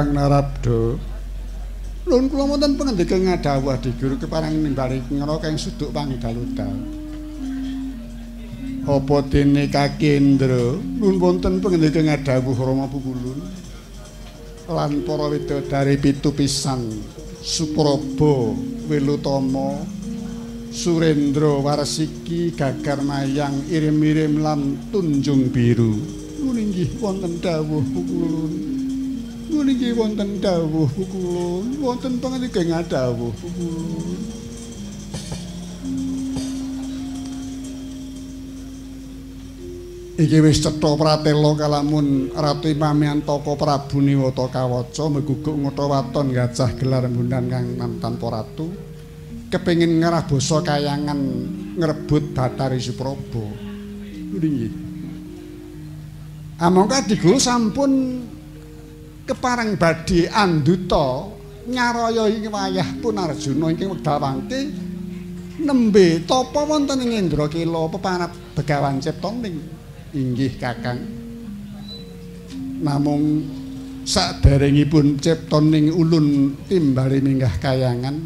Kakang Narabdo Lun kula wonten pangendika ngadhawuh di guru keparang nimbali ngra kang suduk pangdaludal Apa dene Kaki Indra lun wonten pangendika ngadhawuh Rama Pukulun lan para widodari pitu pisan Supraba Wilutama Surendra Warsiki Gagar Mayang Irim-irim lan Tunjung Biru. Nggih wonten dawuh Pukulun Nggih wonten dawuh Pukulun wonten pangendika ngadhawuh Pukulun Iki wis cetha pratela kalamun Ratu Imamian Taka Prabu Niwata Kawaca meguguk ngutha waton gajah gelar bundan kang tanpa ratu kepengin ngarah basa kayangan ngrebut Batari Supraba. Nggih. Amangka Digo sampun kepareng badhe anduta nyaraya ing wayah pun Arjuna ingkang wekdal wangke nembe tapa wonten ing Indrakila pepanat Begawan Ciptaning. inggih kakang. Namung saderengipun ciptaning ulun timbali minggah kayangan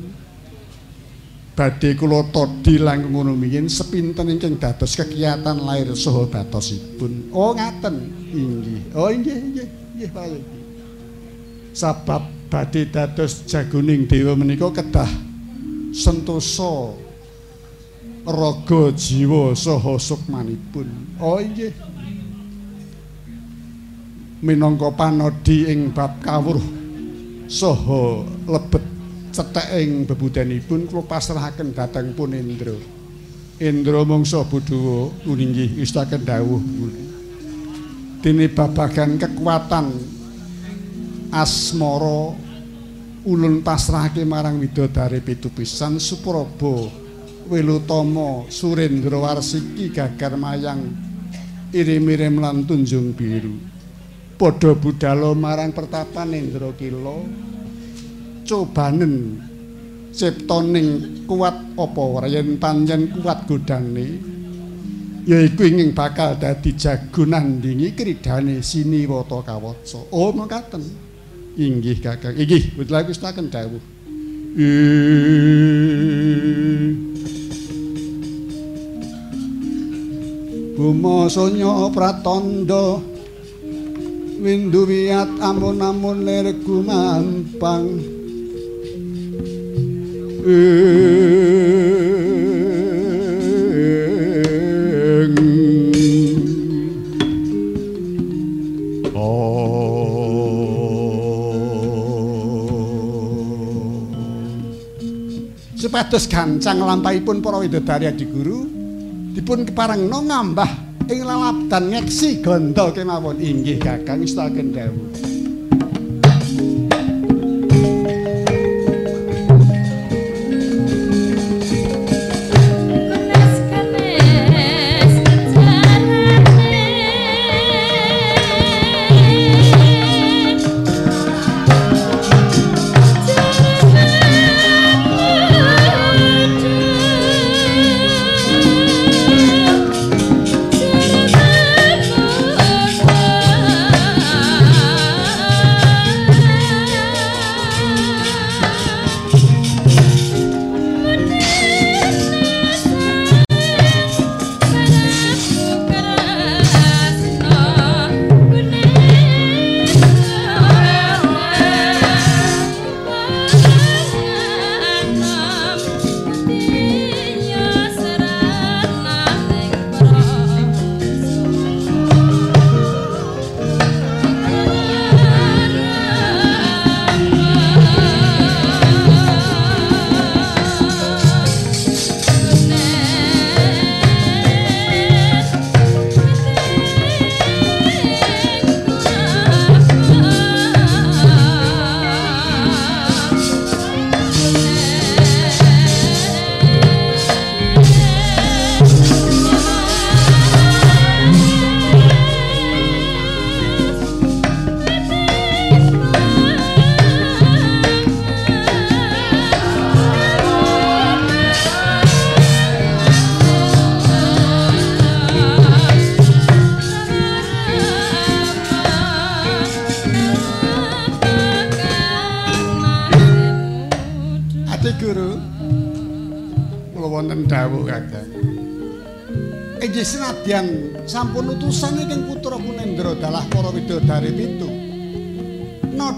badhe kula todhi langkung ngono mingin sepinten ingkang dados kegiatan lair saha batosipun. Oh ngaten. Inggih. Oh inggih inggih inggih payu sabab badhe dados jagoning dewa menika kedah sentosa raga jiwa saha sukmanipun. Oh nggih. Minangka panodi ing bab kawruh saha lebet cethek ing bebudanipun kula pasrahaken dhateng pun Indra. Mangsa budhawa nggih istaken dawuh. Dene babagan kekuatan asmara ulun pasrahake marang widodari pitu pisan Wilutama Surendra Warsiki Gagar Mayang irim-irim lan tunjung biru. Padha budhalo marang pertapan Indrakila cobanen ciptaning kuat apa yen panjen kuat godane yaiku ingin bakal dadi jago nandingi kridane siniwata kawaca. Oh makaten inggih kakang inggih wis taken dawuh Bumasanya pratandha windu wiyat amun-amun lir gumampang Supados gancang lampahipun para widodari adi guru dipun keparengno ngambah ing lalabdan ngeksi ganda kemawon. Inggih kakang istaken dawuh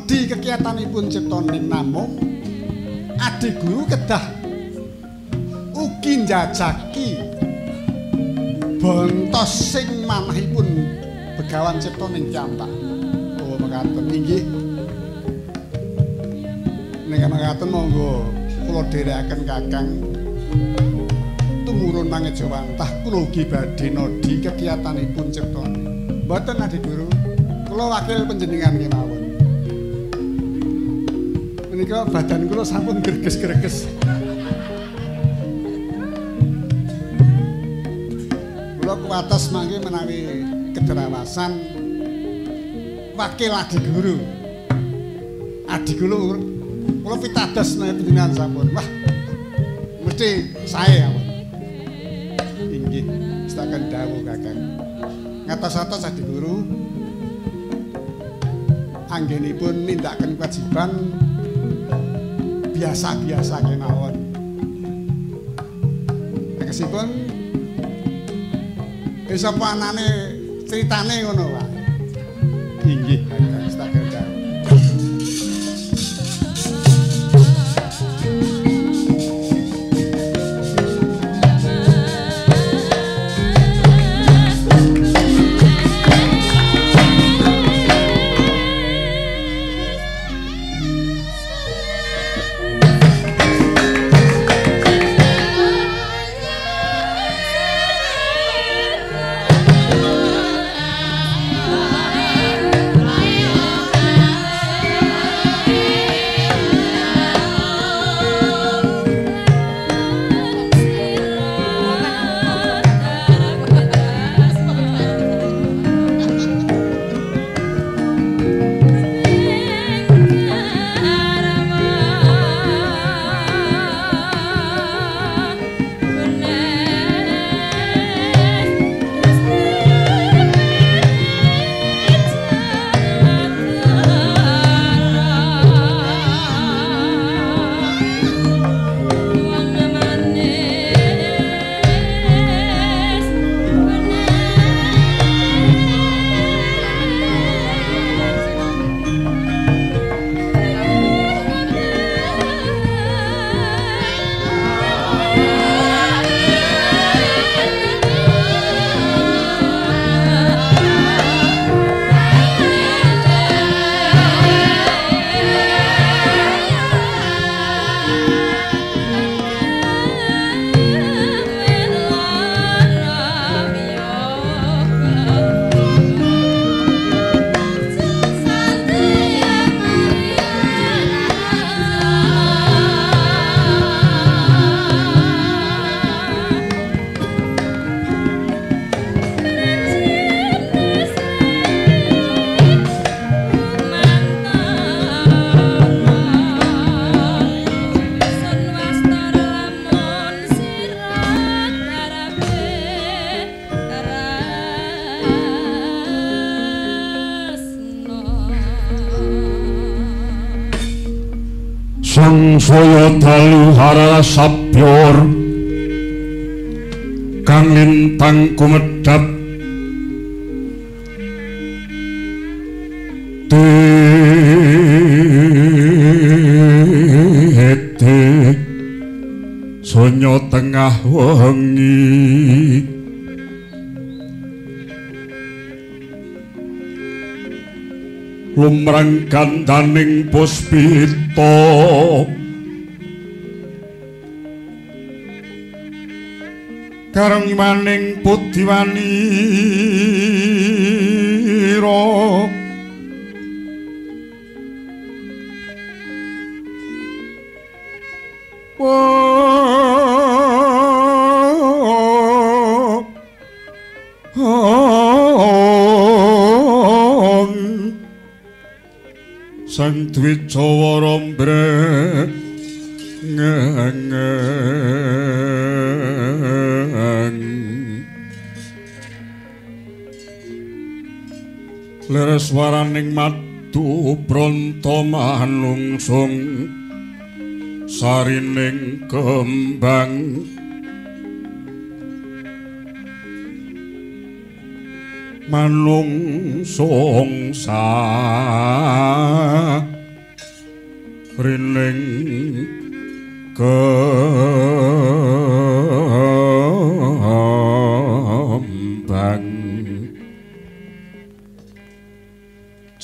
Nodi kekiatanipun ciptaning namung Adi Guru kedah ugi njajaki bontos sing manahipun begawan ciptaning piyambak. Oh mekaten inggih. Nek mekaten monggo kula dherekaken Kakang tumurun mangejawantah kula ugi badhe nodi kegiatanipun cipta. Mboten Adi Guru, kula wakil panjenengan kemawon. Menika badan kula sampun greges-greges. Kula kuwates mangke menawi kederawasan wakil Adi Guru. Adi Guru kula pitados menawi panjenengan sampun. Wah, mesti saya ampun. Inggih, setakan dawuh Kakang. Ngatos-atos Adi Guru anggenipun nindakaken kewajiban biasa-biasa kemawon. Tekesipun bisa panane ceritane ngono wae. Inggih, sangsaya dalu harara sabyor kang lintang kumedhap. Tete Sonya tengah wengi. Lumrang gandaning puspita karang maning pudiwani leres waraning madu pronto manungsung. Sarining kembang. Manung songsa rining kembang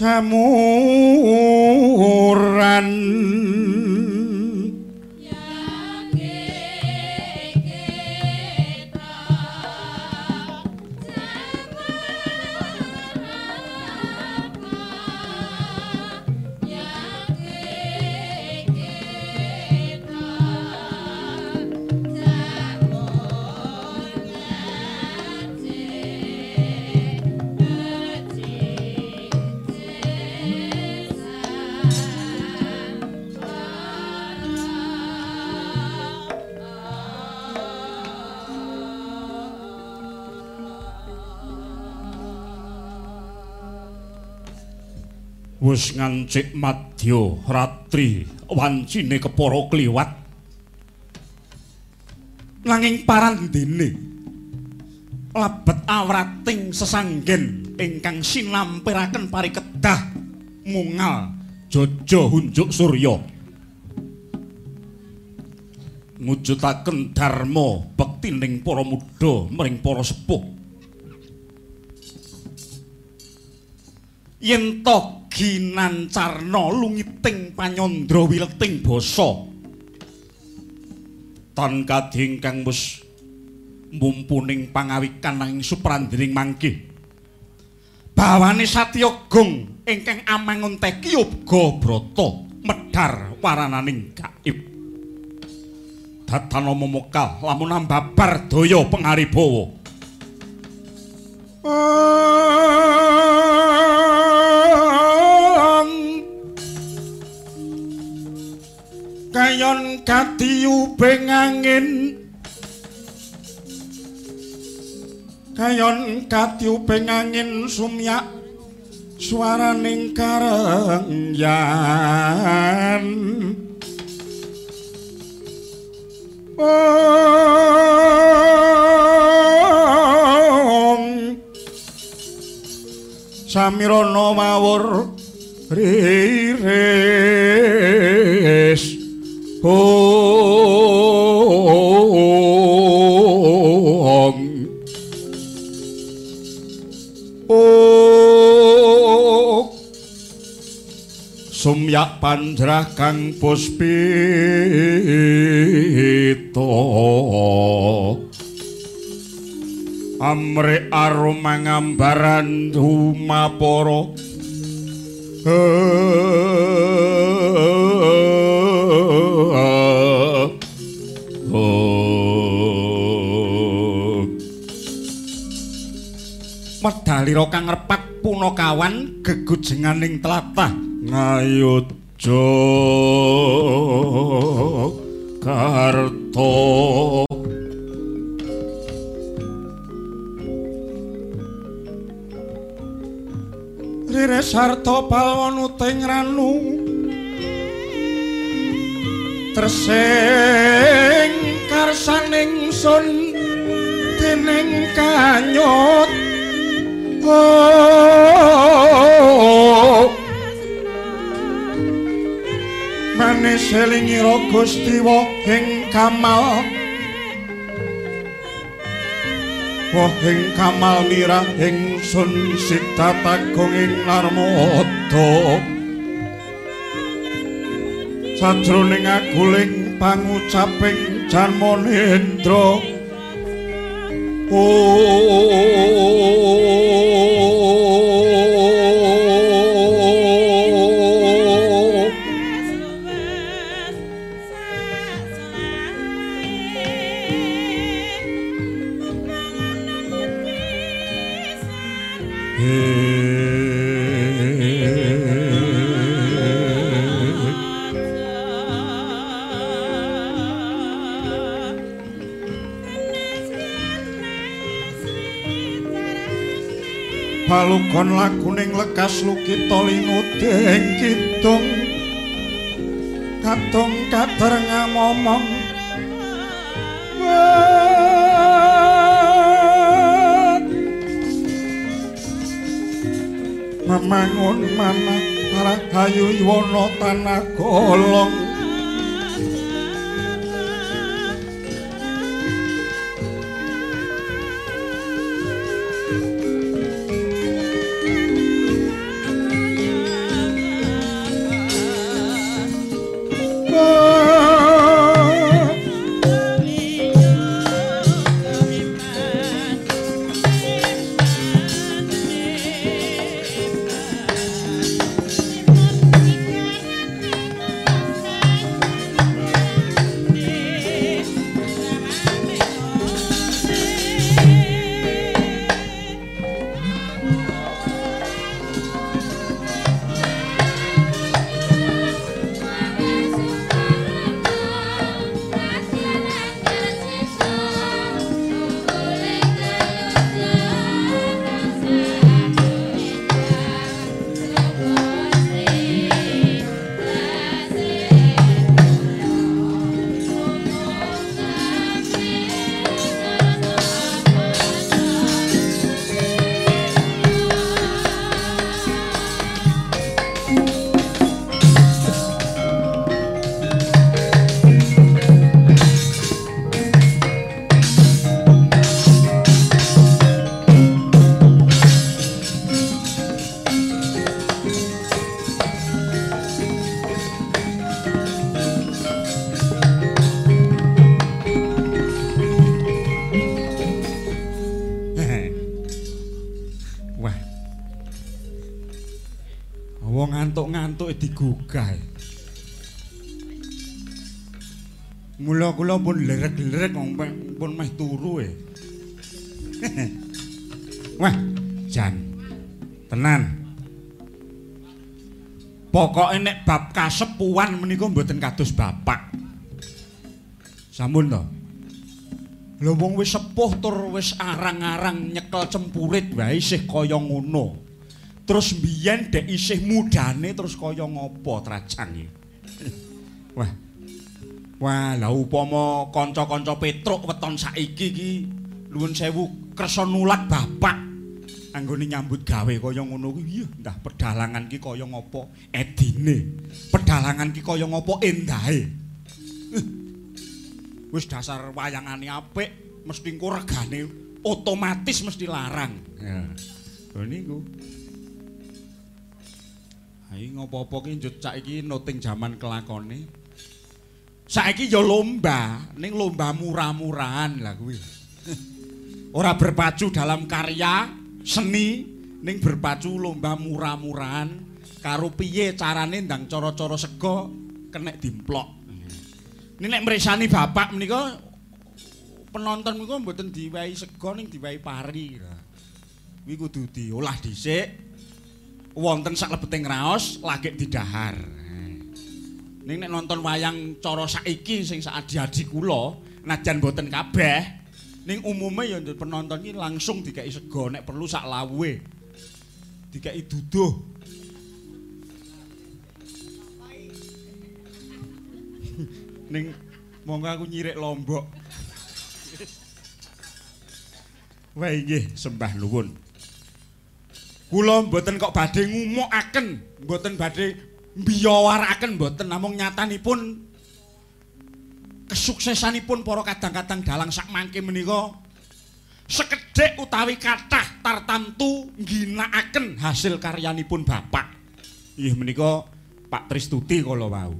ชมูรัน wis ngancik madya ratri wancine kepara kliwat. Nanging parandene labet awrating sesanggen ingkang sinampiraken parikedah mungal jojo hunjuk surya. Ngujudaken dharma bekti ning para muda mring para sepuh. Yen ginancarna lungiting panyandra wileting basa. Tan kadhi ingkang wis mumpuning pangawikan nanging suprandiring mangke bawane satyagung ingkang amangun teki uga brata medhar warananing gaib. Datana momokal lamun ambabar daya pangaribawa kayon katiyu angin. Kayon katiyu angin sumyak swaraning karengyan. Om Samirana mawur riris Om. Oh Sumyak pandrah kang puspito. Amre aroma ngambaran Medalira kang repak punakawan gegujenganing tlatah. Ngayuja karta Rire sarta uting ranu. Tresing karsaning sun dening kanyut Manis selingira Gustiwa ing kamal. Wah ing kamal mirah ing sun sitatagung ing narmada. Sajroning aguling pangucaping Janmanendra. Oh Palukon lakuning lekas lukita linuding kidung. Kadung kader ngamomong. Memangun mana rahayu yuwana tanah golong digugah. Mula kula pun lerek-lerek pun meh turu e. Wah, jan. Tenan. Pokoke nek bab kasepuan menika mboten kados bapak. Sampun to. Lho wong wis sepuh tur wis arang-arang nyekel cempurit wae isih kaya ngono. Terus mbiyen dek isih mudane terus kaya ngopo trajang iki. Wah. Wah, la upama kanca-kanca Petruk weton saiki iki nuwun sewu kersa nulak bapak anggone nyambut gawe kaya ngono kuwi. Ndah pedalangan ki kaya ngopo edine. Pedalangan ki kaya ngopo endahe. Wis dasar wayangane apik mesti engko regane otomatis mesti larang. Ya. Lho niku. Hai ngopo-opo ki njut cak iki noting jaman kelakone. Saiki ya lomba, ning lomba murah-murahan lah kuwi. Ora berpacu dalam karya seni, ning berpacu lomba murah-murahan karo piye carane ndang cara-cara sego kenek dimplok. Ini nek mresani bapak menika penonton menika mboten diwehi sego ning diwehi pari. Kuwi kudu diolah dhisik. Wonten sak lebeting raos lagi didahar. Ning nek nonton wayang cara saiki sing sak adi-adi kula, najan boten kabeh, ning umume ya penonton iki langsung dikai sego nek perlu sak lawuhe. Dikai duduh. ning monggo aku nyirik lombok. Wah nggih, sembah nuwun. Kula mboten kok badhe ngumukaken mboten badhe mbiyawaraken mboten. Namung nyatanipun kesuksesanipun para kadang-kadang dalang sak mangke menika sekedhik utawi kathah tartamtu ngginakaken hasil karyanipun bapak. Inggih menika Pak Tristuti kala wau.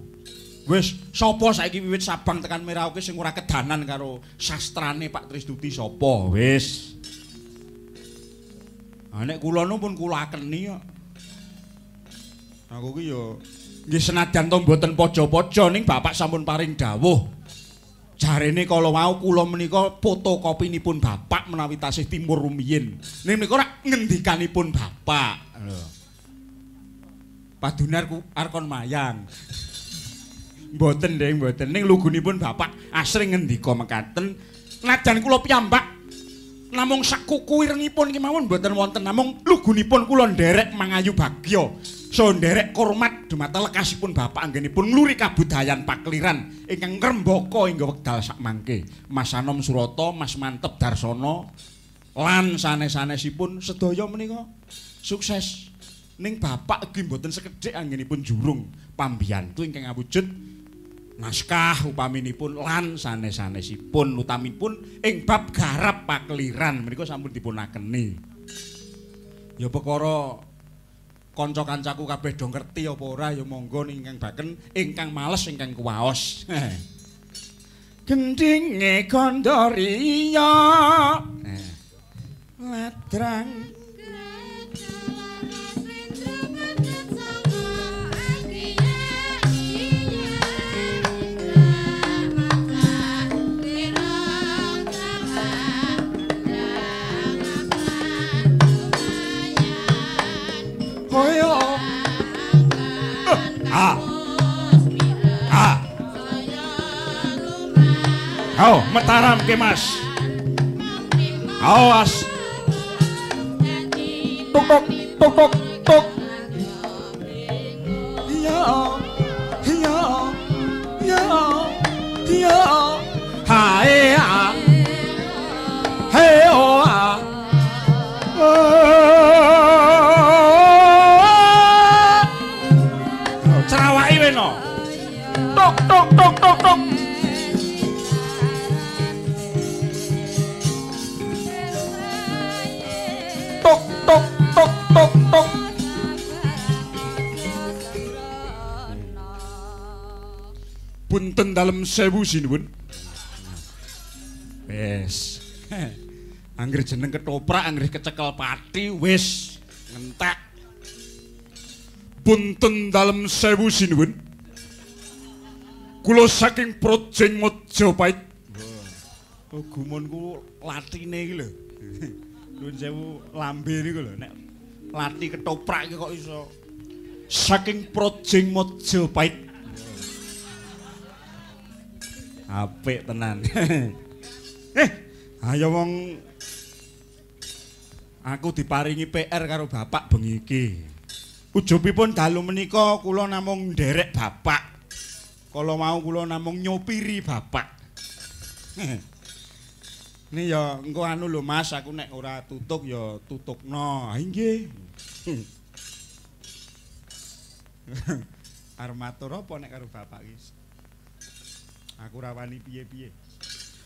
Wis sapa saiki wiwit Sabang tekan Merauke sing ora kedanan karo sastrane Pak Tristuti sapa? Wis Ha nek kula nu pun kula akeni kok. Aku ki yo nggih senajan to mboten pojo-pojo ning bapak sampun paring dawuh. Jarene kala wau kula menika fotokopinipun bapak menawi tasih timur rumiyin. Ning menika ora ngendikanipun bapak. Lho. Padunar ku arkon mayang. Mboten ndeng mboten ning lugunipun bapak asring ngendika mekaten. Najan kula piyambak namung sakuku irengipun iki mawon mboten wonten namung lugunipun kula nderek mangayu bagya So nderek kurmat dumateng lekasipun bapak anggenipun ngluri kabudayan pakliran ingkang ngrembaka ing wekdal sak mangke. Mas Anom Surata, Mas Mantep Darsono lan sanes-sanesipun sedaya menika sukses. Ning bapak ugi mboten sekedhik anggenipun jurung pambiyantu ingkang awujud naskah upaminipun lan sanes-sanesipun utamipun ing bab garap pakliran. Menika sampun dipunakeni. Ya perkara kanca-kancaku kabeh do ngerti apa ora ya monggo ingkang baken ingkang males ingkang kuwaos. Gendinge kandariya ladrang Ayo, mataram ke Mas. Awas. Tuk tuk tuk tuk dalem sewu sinuwun. Wes. Angger jeneng ketoprak, angger kecekel pati, wis ngentek. Punten dalem sewu sinuwun. Kula saking Projeng Mojopait. Oh, gumunku latine iki lho. Nuwun sewu lambe niku lho nek lati ketoprak iki kok iso saking Projeng Mojopait. Apik tenan. eh, ayo wong aku diparingi PR karo bapak bengi iki. Ujubipun dalu menika kula namung nderek bapak. Kala mau kula namung nyopiri bapak. Ini ya engko anu lho Mas, aku nek ora tutuk ya tutukno. Ha nggih. Armatur apa nek karo bapak iki? Aku ora wani piye-piye.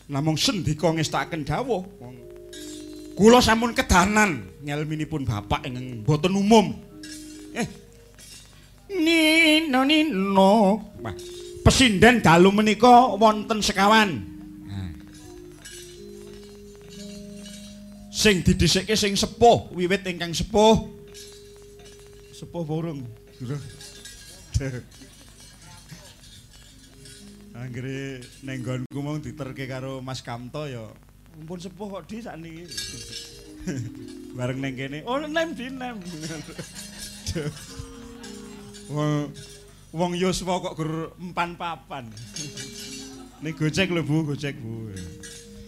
Namung sendika ngestaken dawuh kula sampun kedanan ngelminipun bapak ingkang boten umum. Eh. Nino nino. Wah, pesinden dalu menika wonten sekawan. Sing didhisikke sing sepuh, wiwit ingkang sepuh. Sepuh burung. Anggere ning nggonku mung diterke karo Mas Kamto ya mumpun sepuh kok di sakniki. Bareng ning kene, oh nem di nem. Wong wong Yuswa kok gur empan papan. Ning gocek lho Bu, gocek Bu.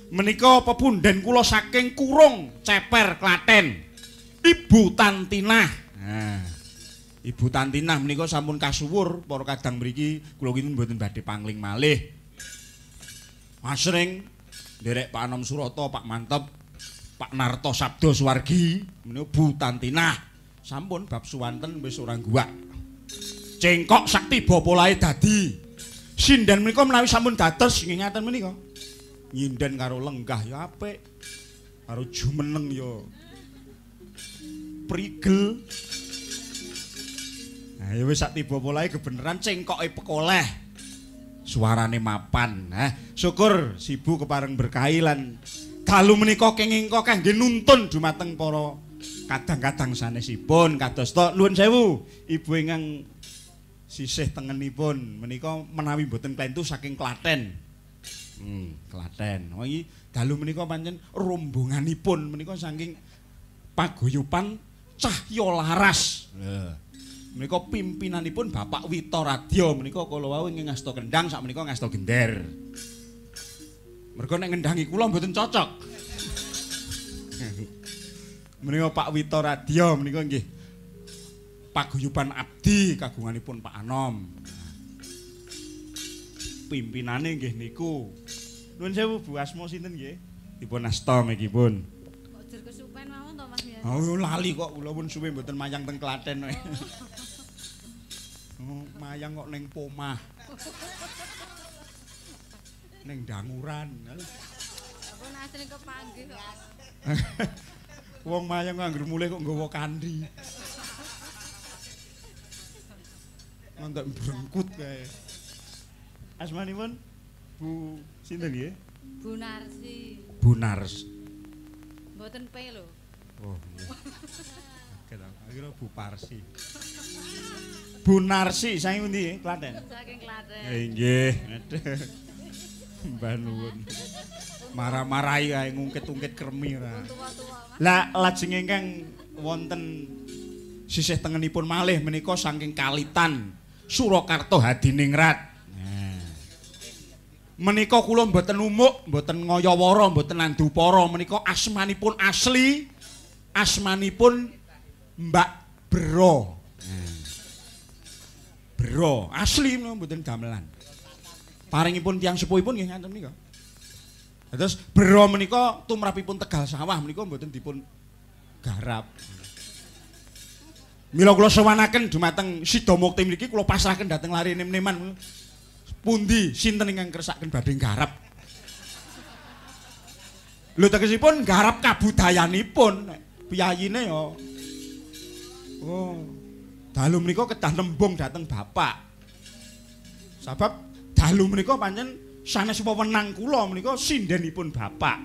Menika pepunden kula saking Kurung, Ceper, Klaten. Ibu Tantinah. Nah. Ibu Tantinah menika sampun kasuwur para kadang mriki kula kinten mboten badhe pangling malih. Asring nderek Pak Anom Surata, Pak Mantep, Pak Narto Sabdo Suwargi, menika Bu Tantinah. Sampun bab suwanten wis ora guwak. Cengkok sakti bopolae dadi. Sinden menika menawi sampun dados nggih ngaten menika. Nyinden karo lenggah ya apik. Karo jumeneng ya prigel. Ya wis sak tiba polahe kebenaran cengkoke pekoleh. Suarane mapan. Nah, syukur sibu kepareng berkahi lan dalu menika kenging kangge nuntun dumateng para kadang-kadang sanesipun kados to nuwun sewu ibu ingkang sisih tengenipun menika menawi mboten klentu saking Klaten. Hmm, Klaten. Oh iki dalu menika pancen rombonganipun menika saking paguyuban Cahya Laras. Lha menika pimpinanipun Bapak Wito Radya menika kala wau ing ngasta kendang sak menika ngasta gender. Mergo nek ngendangi kula mboten cocok. menika Pak Wito Radya menika nggih paguyuban abdi kagunganipun Pak Anom. Pimpinane nggih niku. Nuwun sewu Bu Asma sinten nggih? Dipun asta mekipun. Oh lali kok kula pun suwe mboten mayang teng Klaten. Oh, mayang kok ning pomah. ning danguran. Aku asline kepanggih kok. Wong mayang nganggur mulih kok nggawa kandi. Ngantek brengkut kae. Asmanipun Bu sinten nggih? Bu Narsi. Bu Nars. Mboten P lho. Oh iya. Akhirnya Bu Parsi. Bu Narsi saya pundi Klaten? Saking Klaten. Eh, Nggih. Mbah nuwun. Marah-marahi kae ngungkit-ungkit kremi ra. Tua-tua Mas. Lah lajeng ingkang wonten sisih tengenipun malih menika saking kalitan Surakarta Hadiningrat. Nah. Menika kula mboten umuk, mboten ngayawara, mboten nandupara, menika asmanipun asli, asmanipun Mbak Bro. Bro, asli menika mboten gamelan. Paringipun tiyang sepuhipun nggih ngaten menika. Terus Bro menika tumrapipun Tegal Sawah menika mboten dipun garap. Mila kula sowanaken dumateng Sida Mukti mriki kula pasrahaken dhateng lari nem-neman. Pundi sinten ingkang kersaken badhe garap? Lho tegesipun garap kabudayanipun. Piyayine ya. Oh. Dalu menika kedah nembung dhateng bapak. Sebab dalu menika pancen sanes wewenang kula menika sindenipun bapak.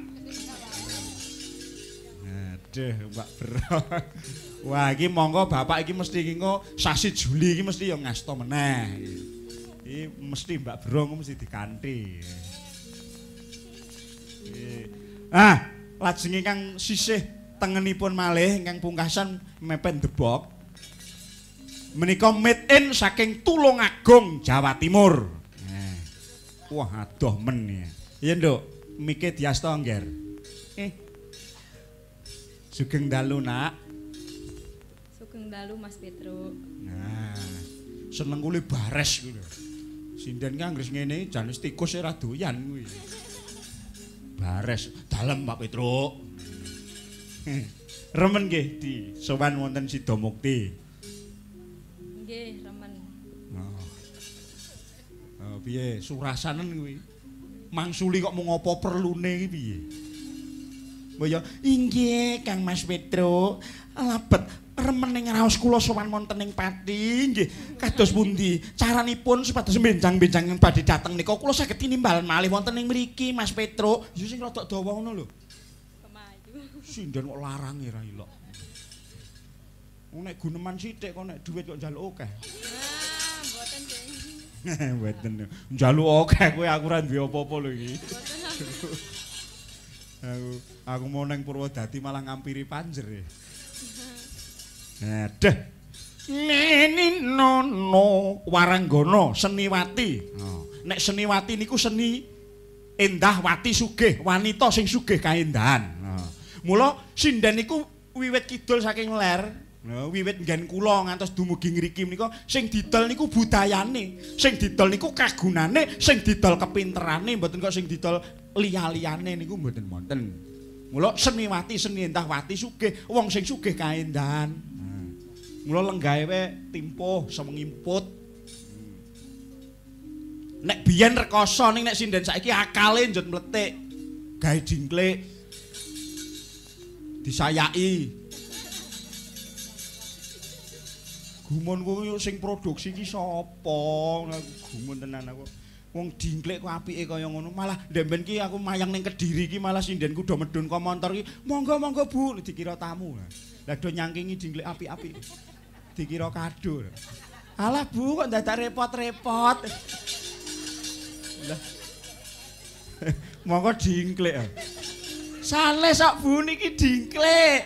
Aduh, Mbak Bro. Wah, iki monggo bapak iki mesti engko sasi Juli iki mesti ya ngasta meneh. Iki mesti Mbak Bro mesti dikanthi. Eh, Ah, lajeng ingkang sisih tengenipun malih ingkang pungkasan mepen debok. Menika made in saking Tulungagung, Jawa Timur. Nah. Wah, adoh men ya. Iya, Nduk. Mike diasta ngger. Eh. Sugeng dalu, Nak. Sugeng dalu Mas Petro. Nah, seneng kuli bares kuwi. Sinden ki anggere ngene jan wis tikus ora doyan kuwi. Bares dalem Pak Petruk. Remen nggih di sowan wonten Sida Mukti. Nggih, remen. Oh. Oh, piye surasanen kuwi? Mangsuli kok mung apa perlune iki piye? Mbaya, inggih Kang Mas Petro, labet remen ing raos kula sowan wonten ing Pati nggih. Kados pundi caranipun supados benjang-benjang badhe dateng nika kula saged tinimbal malih wonten ing mriki Mas Petro. Ya sing rada dawa ngono lho. Sinden kok larang ora ilok. Nek guneman sithik kok nek dhuwit kok njaluk akeh. Ah, mboten deh. Mboten. Njaluk akeh kowe aku ora duwe apa-apa lho iki. Aku aku mau nang Purwodadi malah ngampiri panjer. e. Aduh. Neni nono waranggana seniwati. Oh. Nek seniwati niku seni endah wati sugih, wanita sing sugih kaendahan. Mula sinden niku wiwit kidul saking ler. Nah, wiwit nggen kula ngantos dumugi ngriki menika sing didol niku budayane, sing didol niku kagunane, sing didol kepinterane, mboten kok sing didol liya-liyane niku mboten wonten. Mula seniwati seni endah wati sugih, wong sing sugih kaendahan. Nah. Mula lenggahe wae timpuh semengimput. Nek biyen rekoso ning nek sinden saiki akale njut mletik. Gawe dingklik. Disayaki. Gumun kuwi sing produksi iki sapa? Gumun tenan aku. Wong dingklik kok apike kaya ngono. Malah ndemben ki aku mayang ning Kediri ki malah sindenku do medun ka montor ki. Monggo monggo Bu dikira tamu. Lah do nyangkingi dingklik apik-apik. Dikira kado. Alah Bu kok dadak repot-repot. Lah. Monggo dingklik. Sales kok Bu niki dingklik.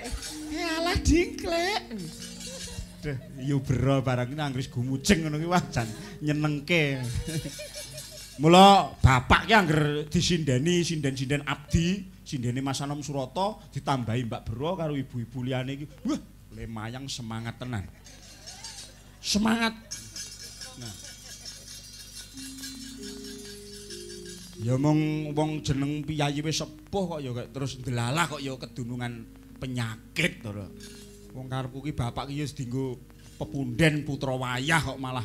Ya alah dingklik. Duh, yo bero barang ini anggris gumuceng ngono ki wah jan nyenengke. Mula bapak ki angger disindeni sinden-sinden abdi, sindene Mas Anom Surata ditambahi Mbak Bro karo ibu-ibu liyane iki. Wah, lemayang semangat tenan. Semangat. Ya mong wong jeneng piyayi wis sepuh kok ya terus ndelalah kok ya kedunungan penyakit to. Wong karepku ki bapak ki wis dienggo pepunden putra wayah kok malah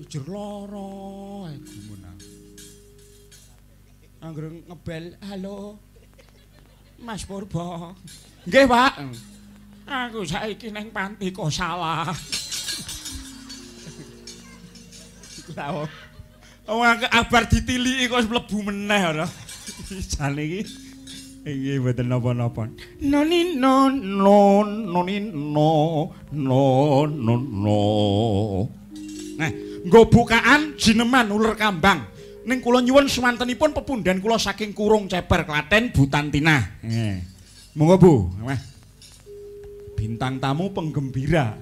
ijur lara gumun aku. Ngebel, "Halo. Mas Purba." "Nggih, Pak." Aku saiki ning panti kok salah. Tau. Wong kabar ditiliki kok mlebu meneh ora. Jane iki Inggih mboten napa-napa. Noni no no noni no no no. Nah, nggo bukaan jineman uler kambang. Ning kula nyuwun swantenipun pepundhen kula saking Kurung Ceper Klaten Butantina. Nggih. Monggo Bu, Wah. Bintang tamu penggembira.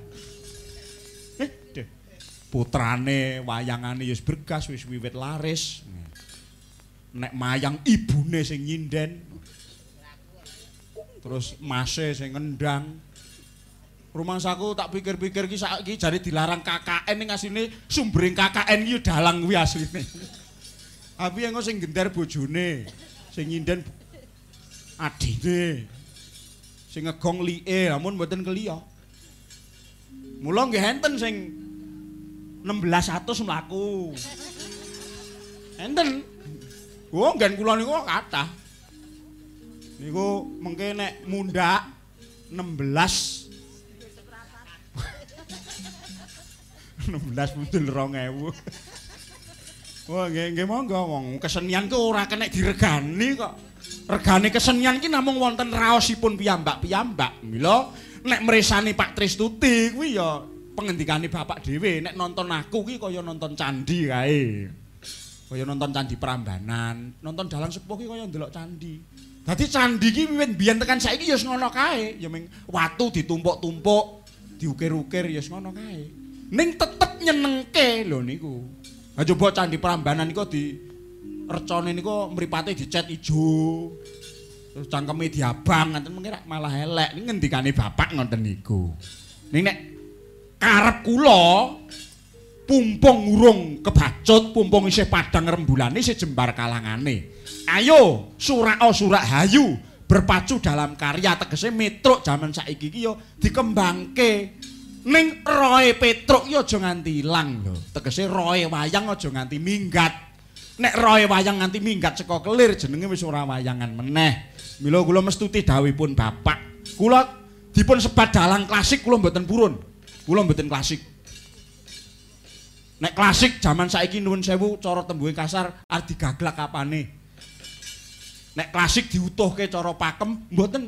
Putrane wayangane wis bergas wis wiwit laris. Nek mayang ibune sing nyinden, terus mase sing ngendang. Rumangsaku tak pikir-pikir ki saiki jare dilarang KKN ning asline sumbering KKN ki dalang kuwi asline. Tapi engko sing gender bojone sing nyinden adine sing ngegong liye namun mboten keliya mula nggih enten sing 1600 mlaku enten Oh, nggen kula niku kathah. Niku mengke nek mundak 16 16 mundul 2000. Wah, nggih nggih monggo wong kesenian ku ora kena diregani kok. Regane kesenian ki namung wonten raosipun piyambak-piyambak. Mila nek mresani Pak Tristuti kuwi ya pengendikane bapak dhewe nek nonton aku ki kaya nonton candi kae. Kaya nonton candi Prambanan, nonton dalang sepuh ki kaya ndelok candi. Dadi candi ki wiwit biyen tekan saiki ya ngono kae, ya ming watu ditumpuk-tumpuk, diukir-ukir ya ngono kae. Ning tetep nyenengke lho niku. Ha coba candi Prambanan niku di recone niku mripate dicet ijo. Terus cangkeme diabang ngoten mengki malah elek. Ning ngendikane bapak ngoten niku. Ning nek karep kula pumpung urung kebacut, pumpung isih padang rembulane isih jembar kalangane. Ayo surao surak hayu berpacu dalam karya tegese metruk jaman saiki iki yo dikembangke. Ning roe petruk yo aja nganti ilang lho. Tegese roe wayang aja nganti minggat. Nek roe wayang nganti minggat saka kelir jenenge wis ora wayangan meneh. Mila kula mestuti dawuhipun Bapak. Kula dipun sebat dalang klasik kula mboten purun. Kula mboten klasik. Nek klasik jaman saiki nuwun sewu cara tembunge kasar arep digaglak kapane. Nek klasik diutuhke cara pakem mboten.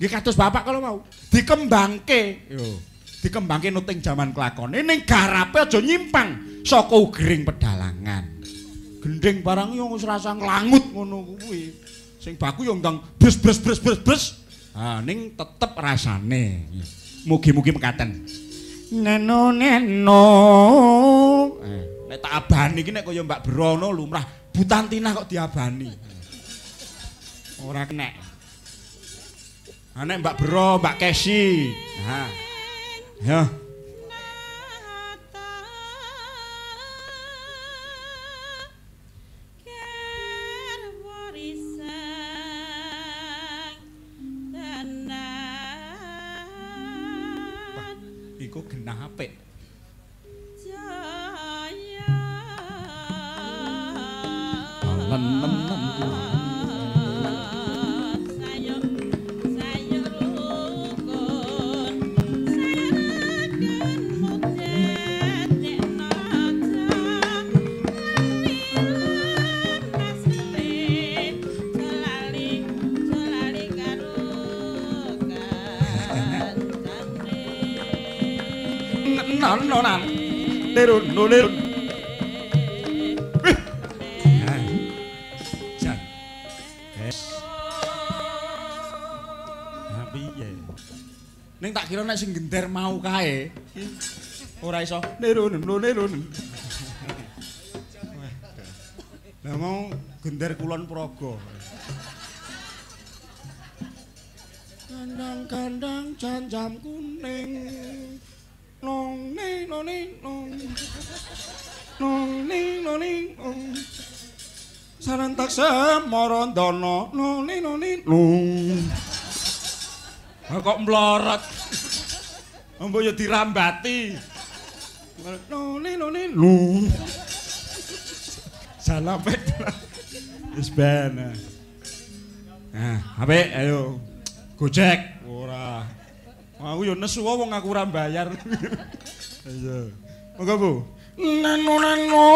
Nggih kados Bapak kalau mau dikembangke. Yo. Dikembangke nuting jaman kelakone ning garape aja nyimpang saka ugering pedalangan. Gending barang yo wis rasa nglangut ngono kuwi. Sing baku yo ndang bres bres bres bres bres. Ha ning tetep rasane. Mugi-mugi mekaten. Neno neno. Eh, nek tak abani iki nek kaya Mbak Brono lumrah Butantina kok diabani. Ora kenek. Ha nek Mbak Bro, Mbak Kesi. Ha. Ya. Gender mau kae. Ora iso. Nerun no nerun. Lah mau gender kulon praga. Kandang-kandang jam-jam kuning. Nong ni nong ni nong. Nong ni nong ni nong. Sarentak semarandana nong ni nong ni nong. Ah, kok mlorot Ambo ya dirambati. Nong ni nong ni nong salah wis ben. Nah apik ayo. Gojek. Ora. Aku yo nesu wong aku ora bayar iya. Monggo Bu. Neno neno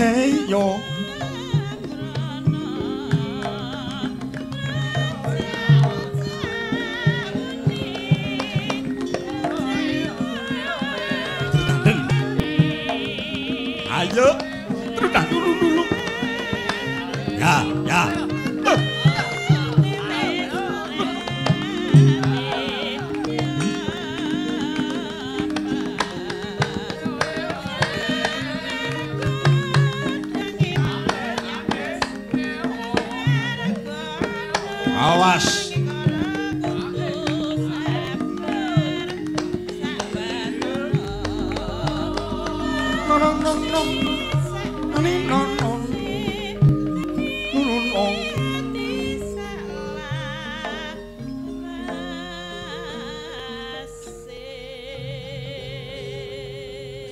Hey yo Ayo, terus dah dulu dulu. Ya, ya.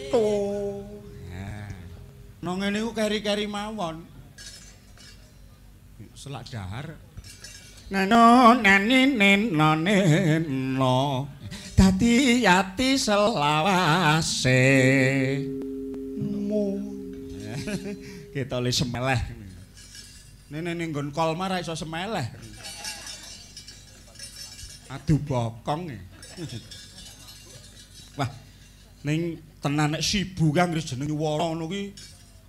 Tuh. No ngene ku keri-keri mawon. Selak dahar. Nano nani neno neno Dadi yati selawase Mu. Kita oleh semeleh. Nene ning nggon kolmar ra iso semeleh. Adu bokong e. Wah ning tenan nek sibu kang wis jeneng Wara ngono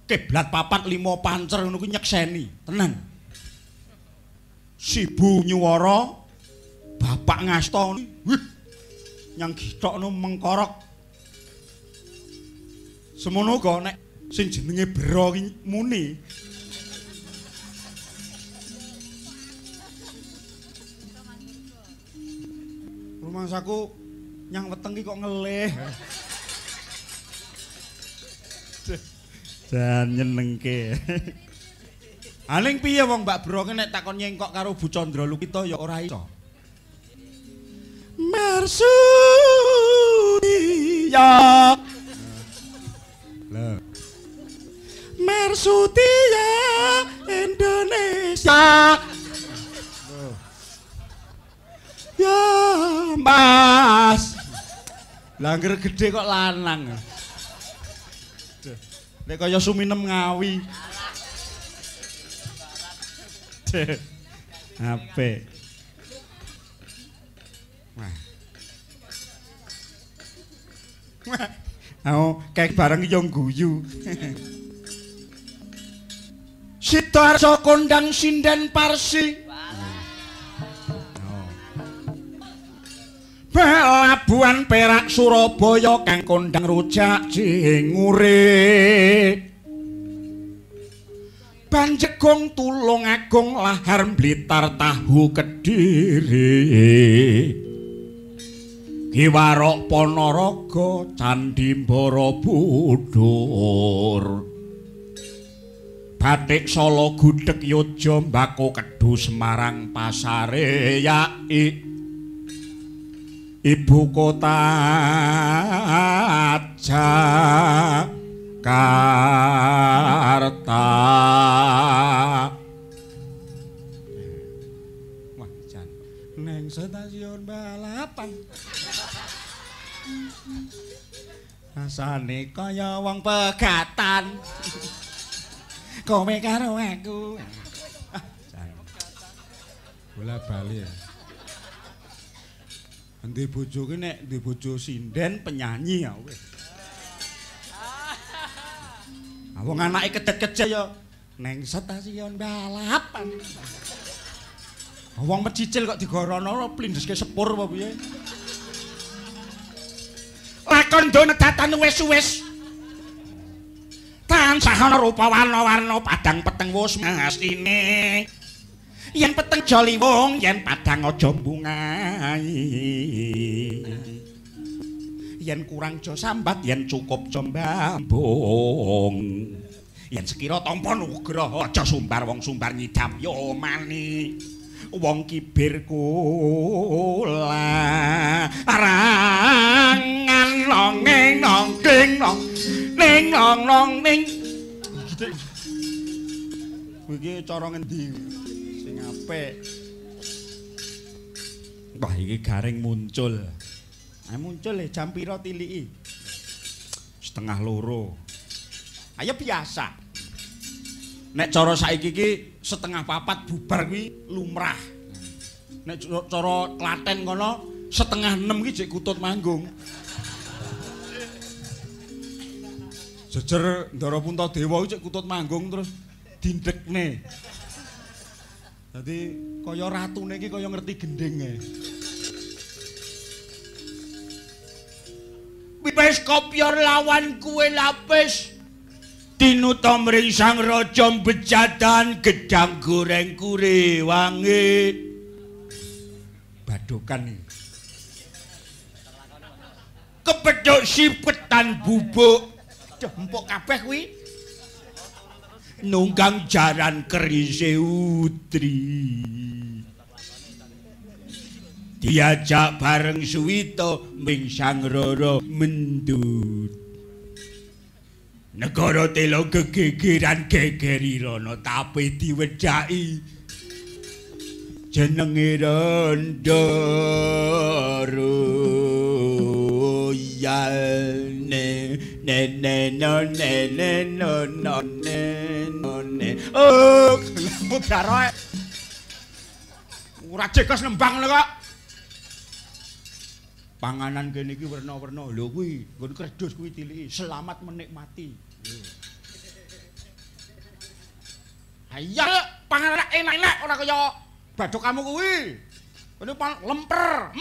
kiblat papat lima pancer ngono kuwi nyekseni. Tenan Sibu Nyuwara Bapak Ngasta wih nyang githokno mengkorok. Semono kok nek sing jenenge Bro muni. Rumangsaku nyang weteng ki kok ngelih. Jan nyenengke Aling piye wong Mbak Bro ki nek takon nyengkok karo Bu Chandra Lukita ya ora iso. Mersudia. Lah. Mersudia Indonesia. Ya, Mas. Langger gede kok lanang. Nek kaya suminem ngawi. Ape. Wah. Aku kayak bareng yo guyu. Sitarso kondang sinden parsi. Pelabuhan Perak Surabaya kang kondang rujak jingure. Banjegong tulung agung lahar blitar tahu kediri Kiwarok Ponorogo Candi Borobudur. Batik Solo Gudeg Yojo Mbako Kedu Semarang Pasare Yai. Ibu kota Jakarta Wah, jan. Neng stasiun balapan. Rasane kaya wong pegatan. Kowe karo aku. Ah. Bola bali ya. Endi bojo ki nek ndek bojo sinden penyanyi ya wis. Wong anake kedet-kedet ya neng stasiun balapan. Wong mecicil kok digorono plindeske sepur apa piye? Lakon done datan wis-wis. tansah ana rupa warna-warna padang peteng wus mestine yen peteng joliwung yen padang aja mbungai yen kurang aja sambat yen cukup aja mbambung. Yen sekira tampa nugraha aja sumbar wong sumbar nyidap yo mani. Wong kibir kula arangan longeng nong ding nong ning nong nong ning. Iki cara ngendi? Sing apik. Wah iki garing muncul ah muncul e jam pira tiliki? Setengah loro. Ayo biasa. Nek cara saiki iki setengah papat bubar kuwi lumrah. Nek cara klaten kono setengah enam iki jek kutut manggung. Jejer ndara puntadewa iki jek kutut manggung terus dindekne. Dadi kaya ratune iki kaya ngerti gendenge Wis kopyor lawan kuwe lapis Tinuta mring sang raja bejadan gedang goreng kure wangi. Badokan iki. Kepethuk sipetan bubuk. Dempuk kabeh kuwi. Nunggang jaran kerise utri. Diajak bareng Suwito ming sang rara mendut. Negara telo gegegeran gegerirana tapi diwedhaki jenenge Randaro yalne ne ne no ne ne no no ne no ne. Oh mudara ora jekos nembang lho kok panganan kene iki werna-werna lho kuwi nggon kredus kuwi tiliki selamat menikmati Ayo panganan enak-enak ora kaya badok kamu kuwi. Ini lemper.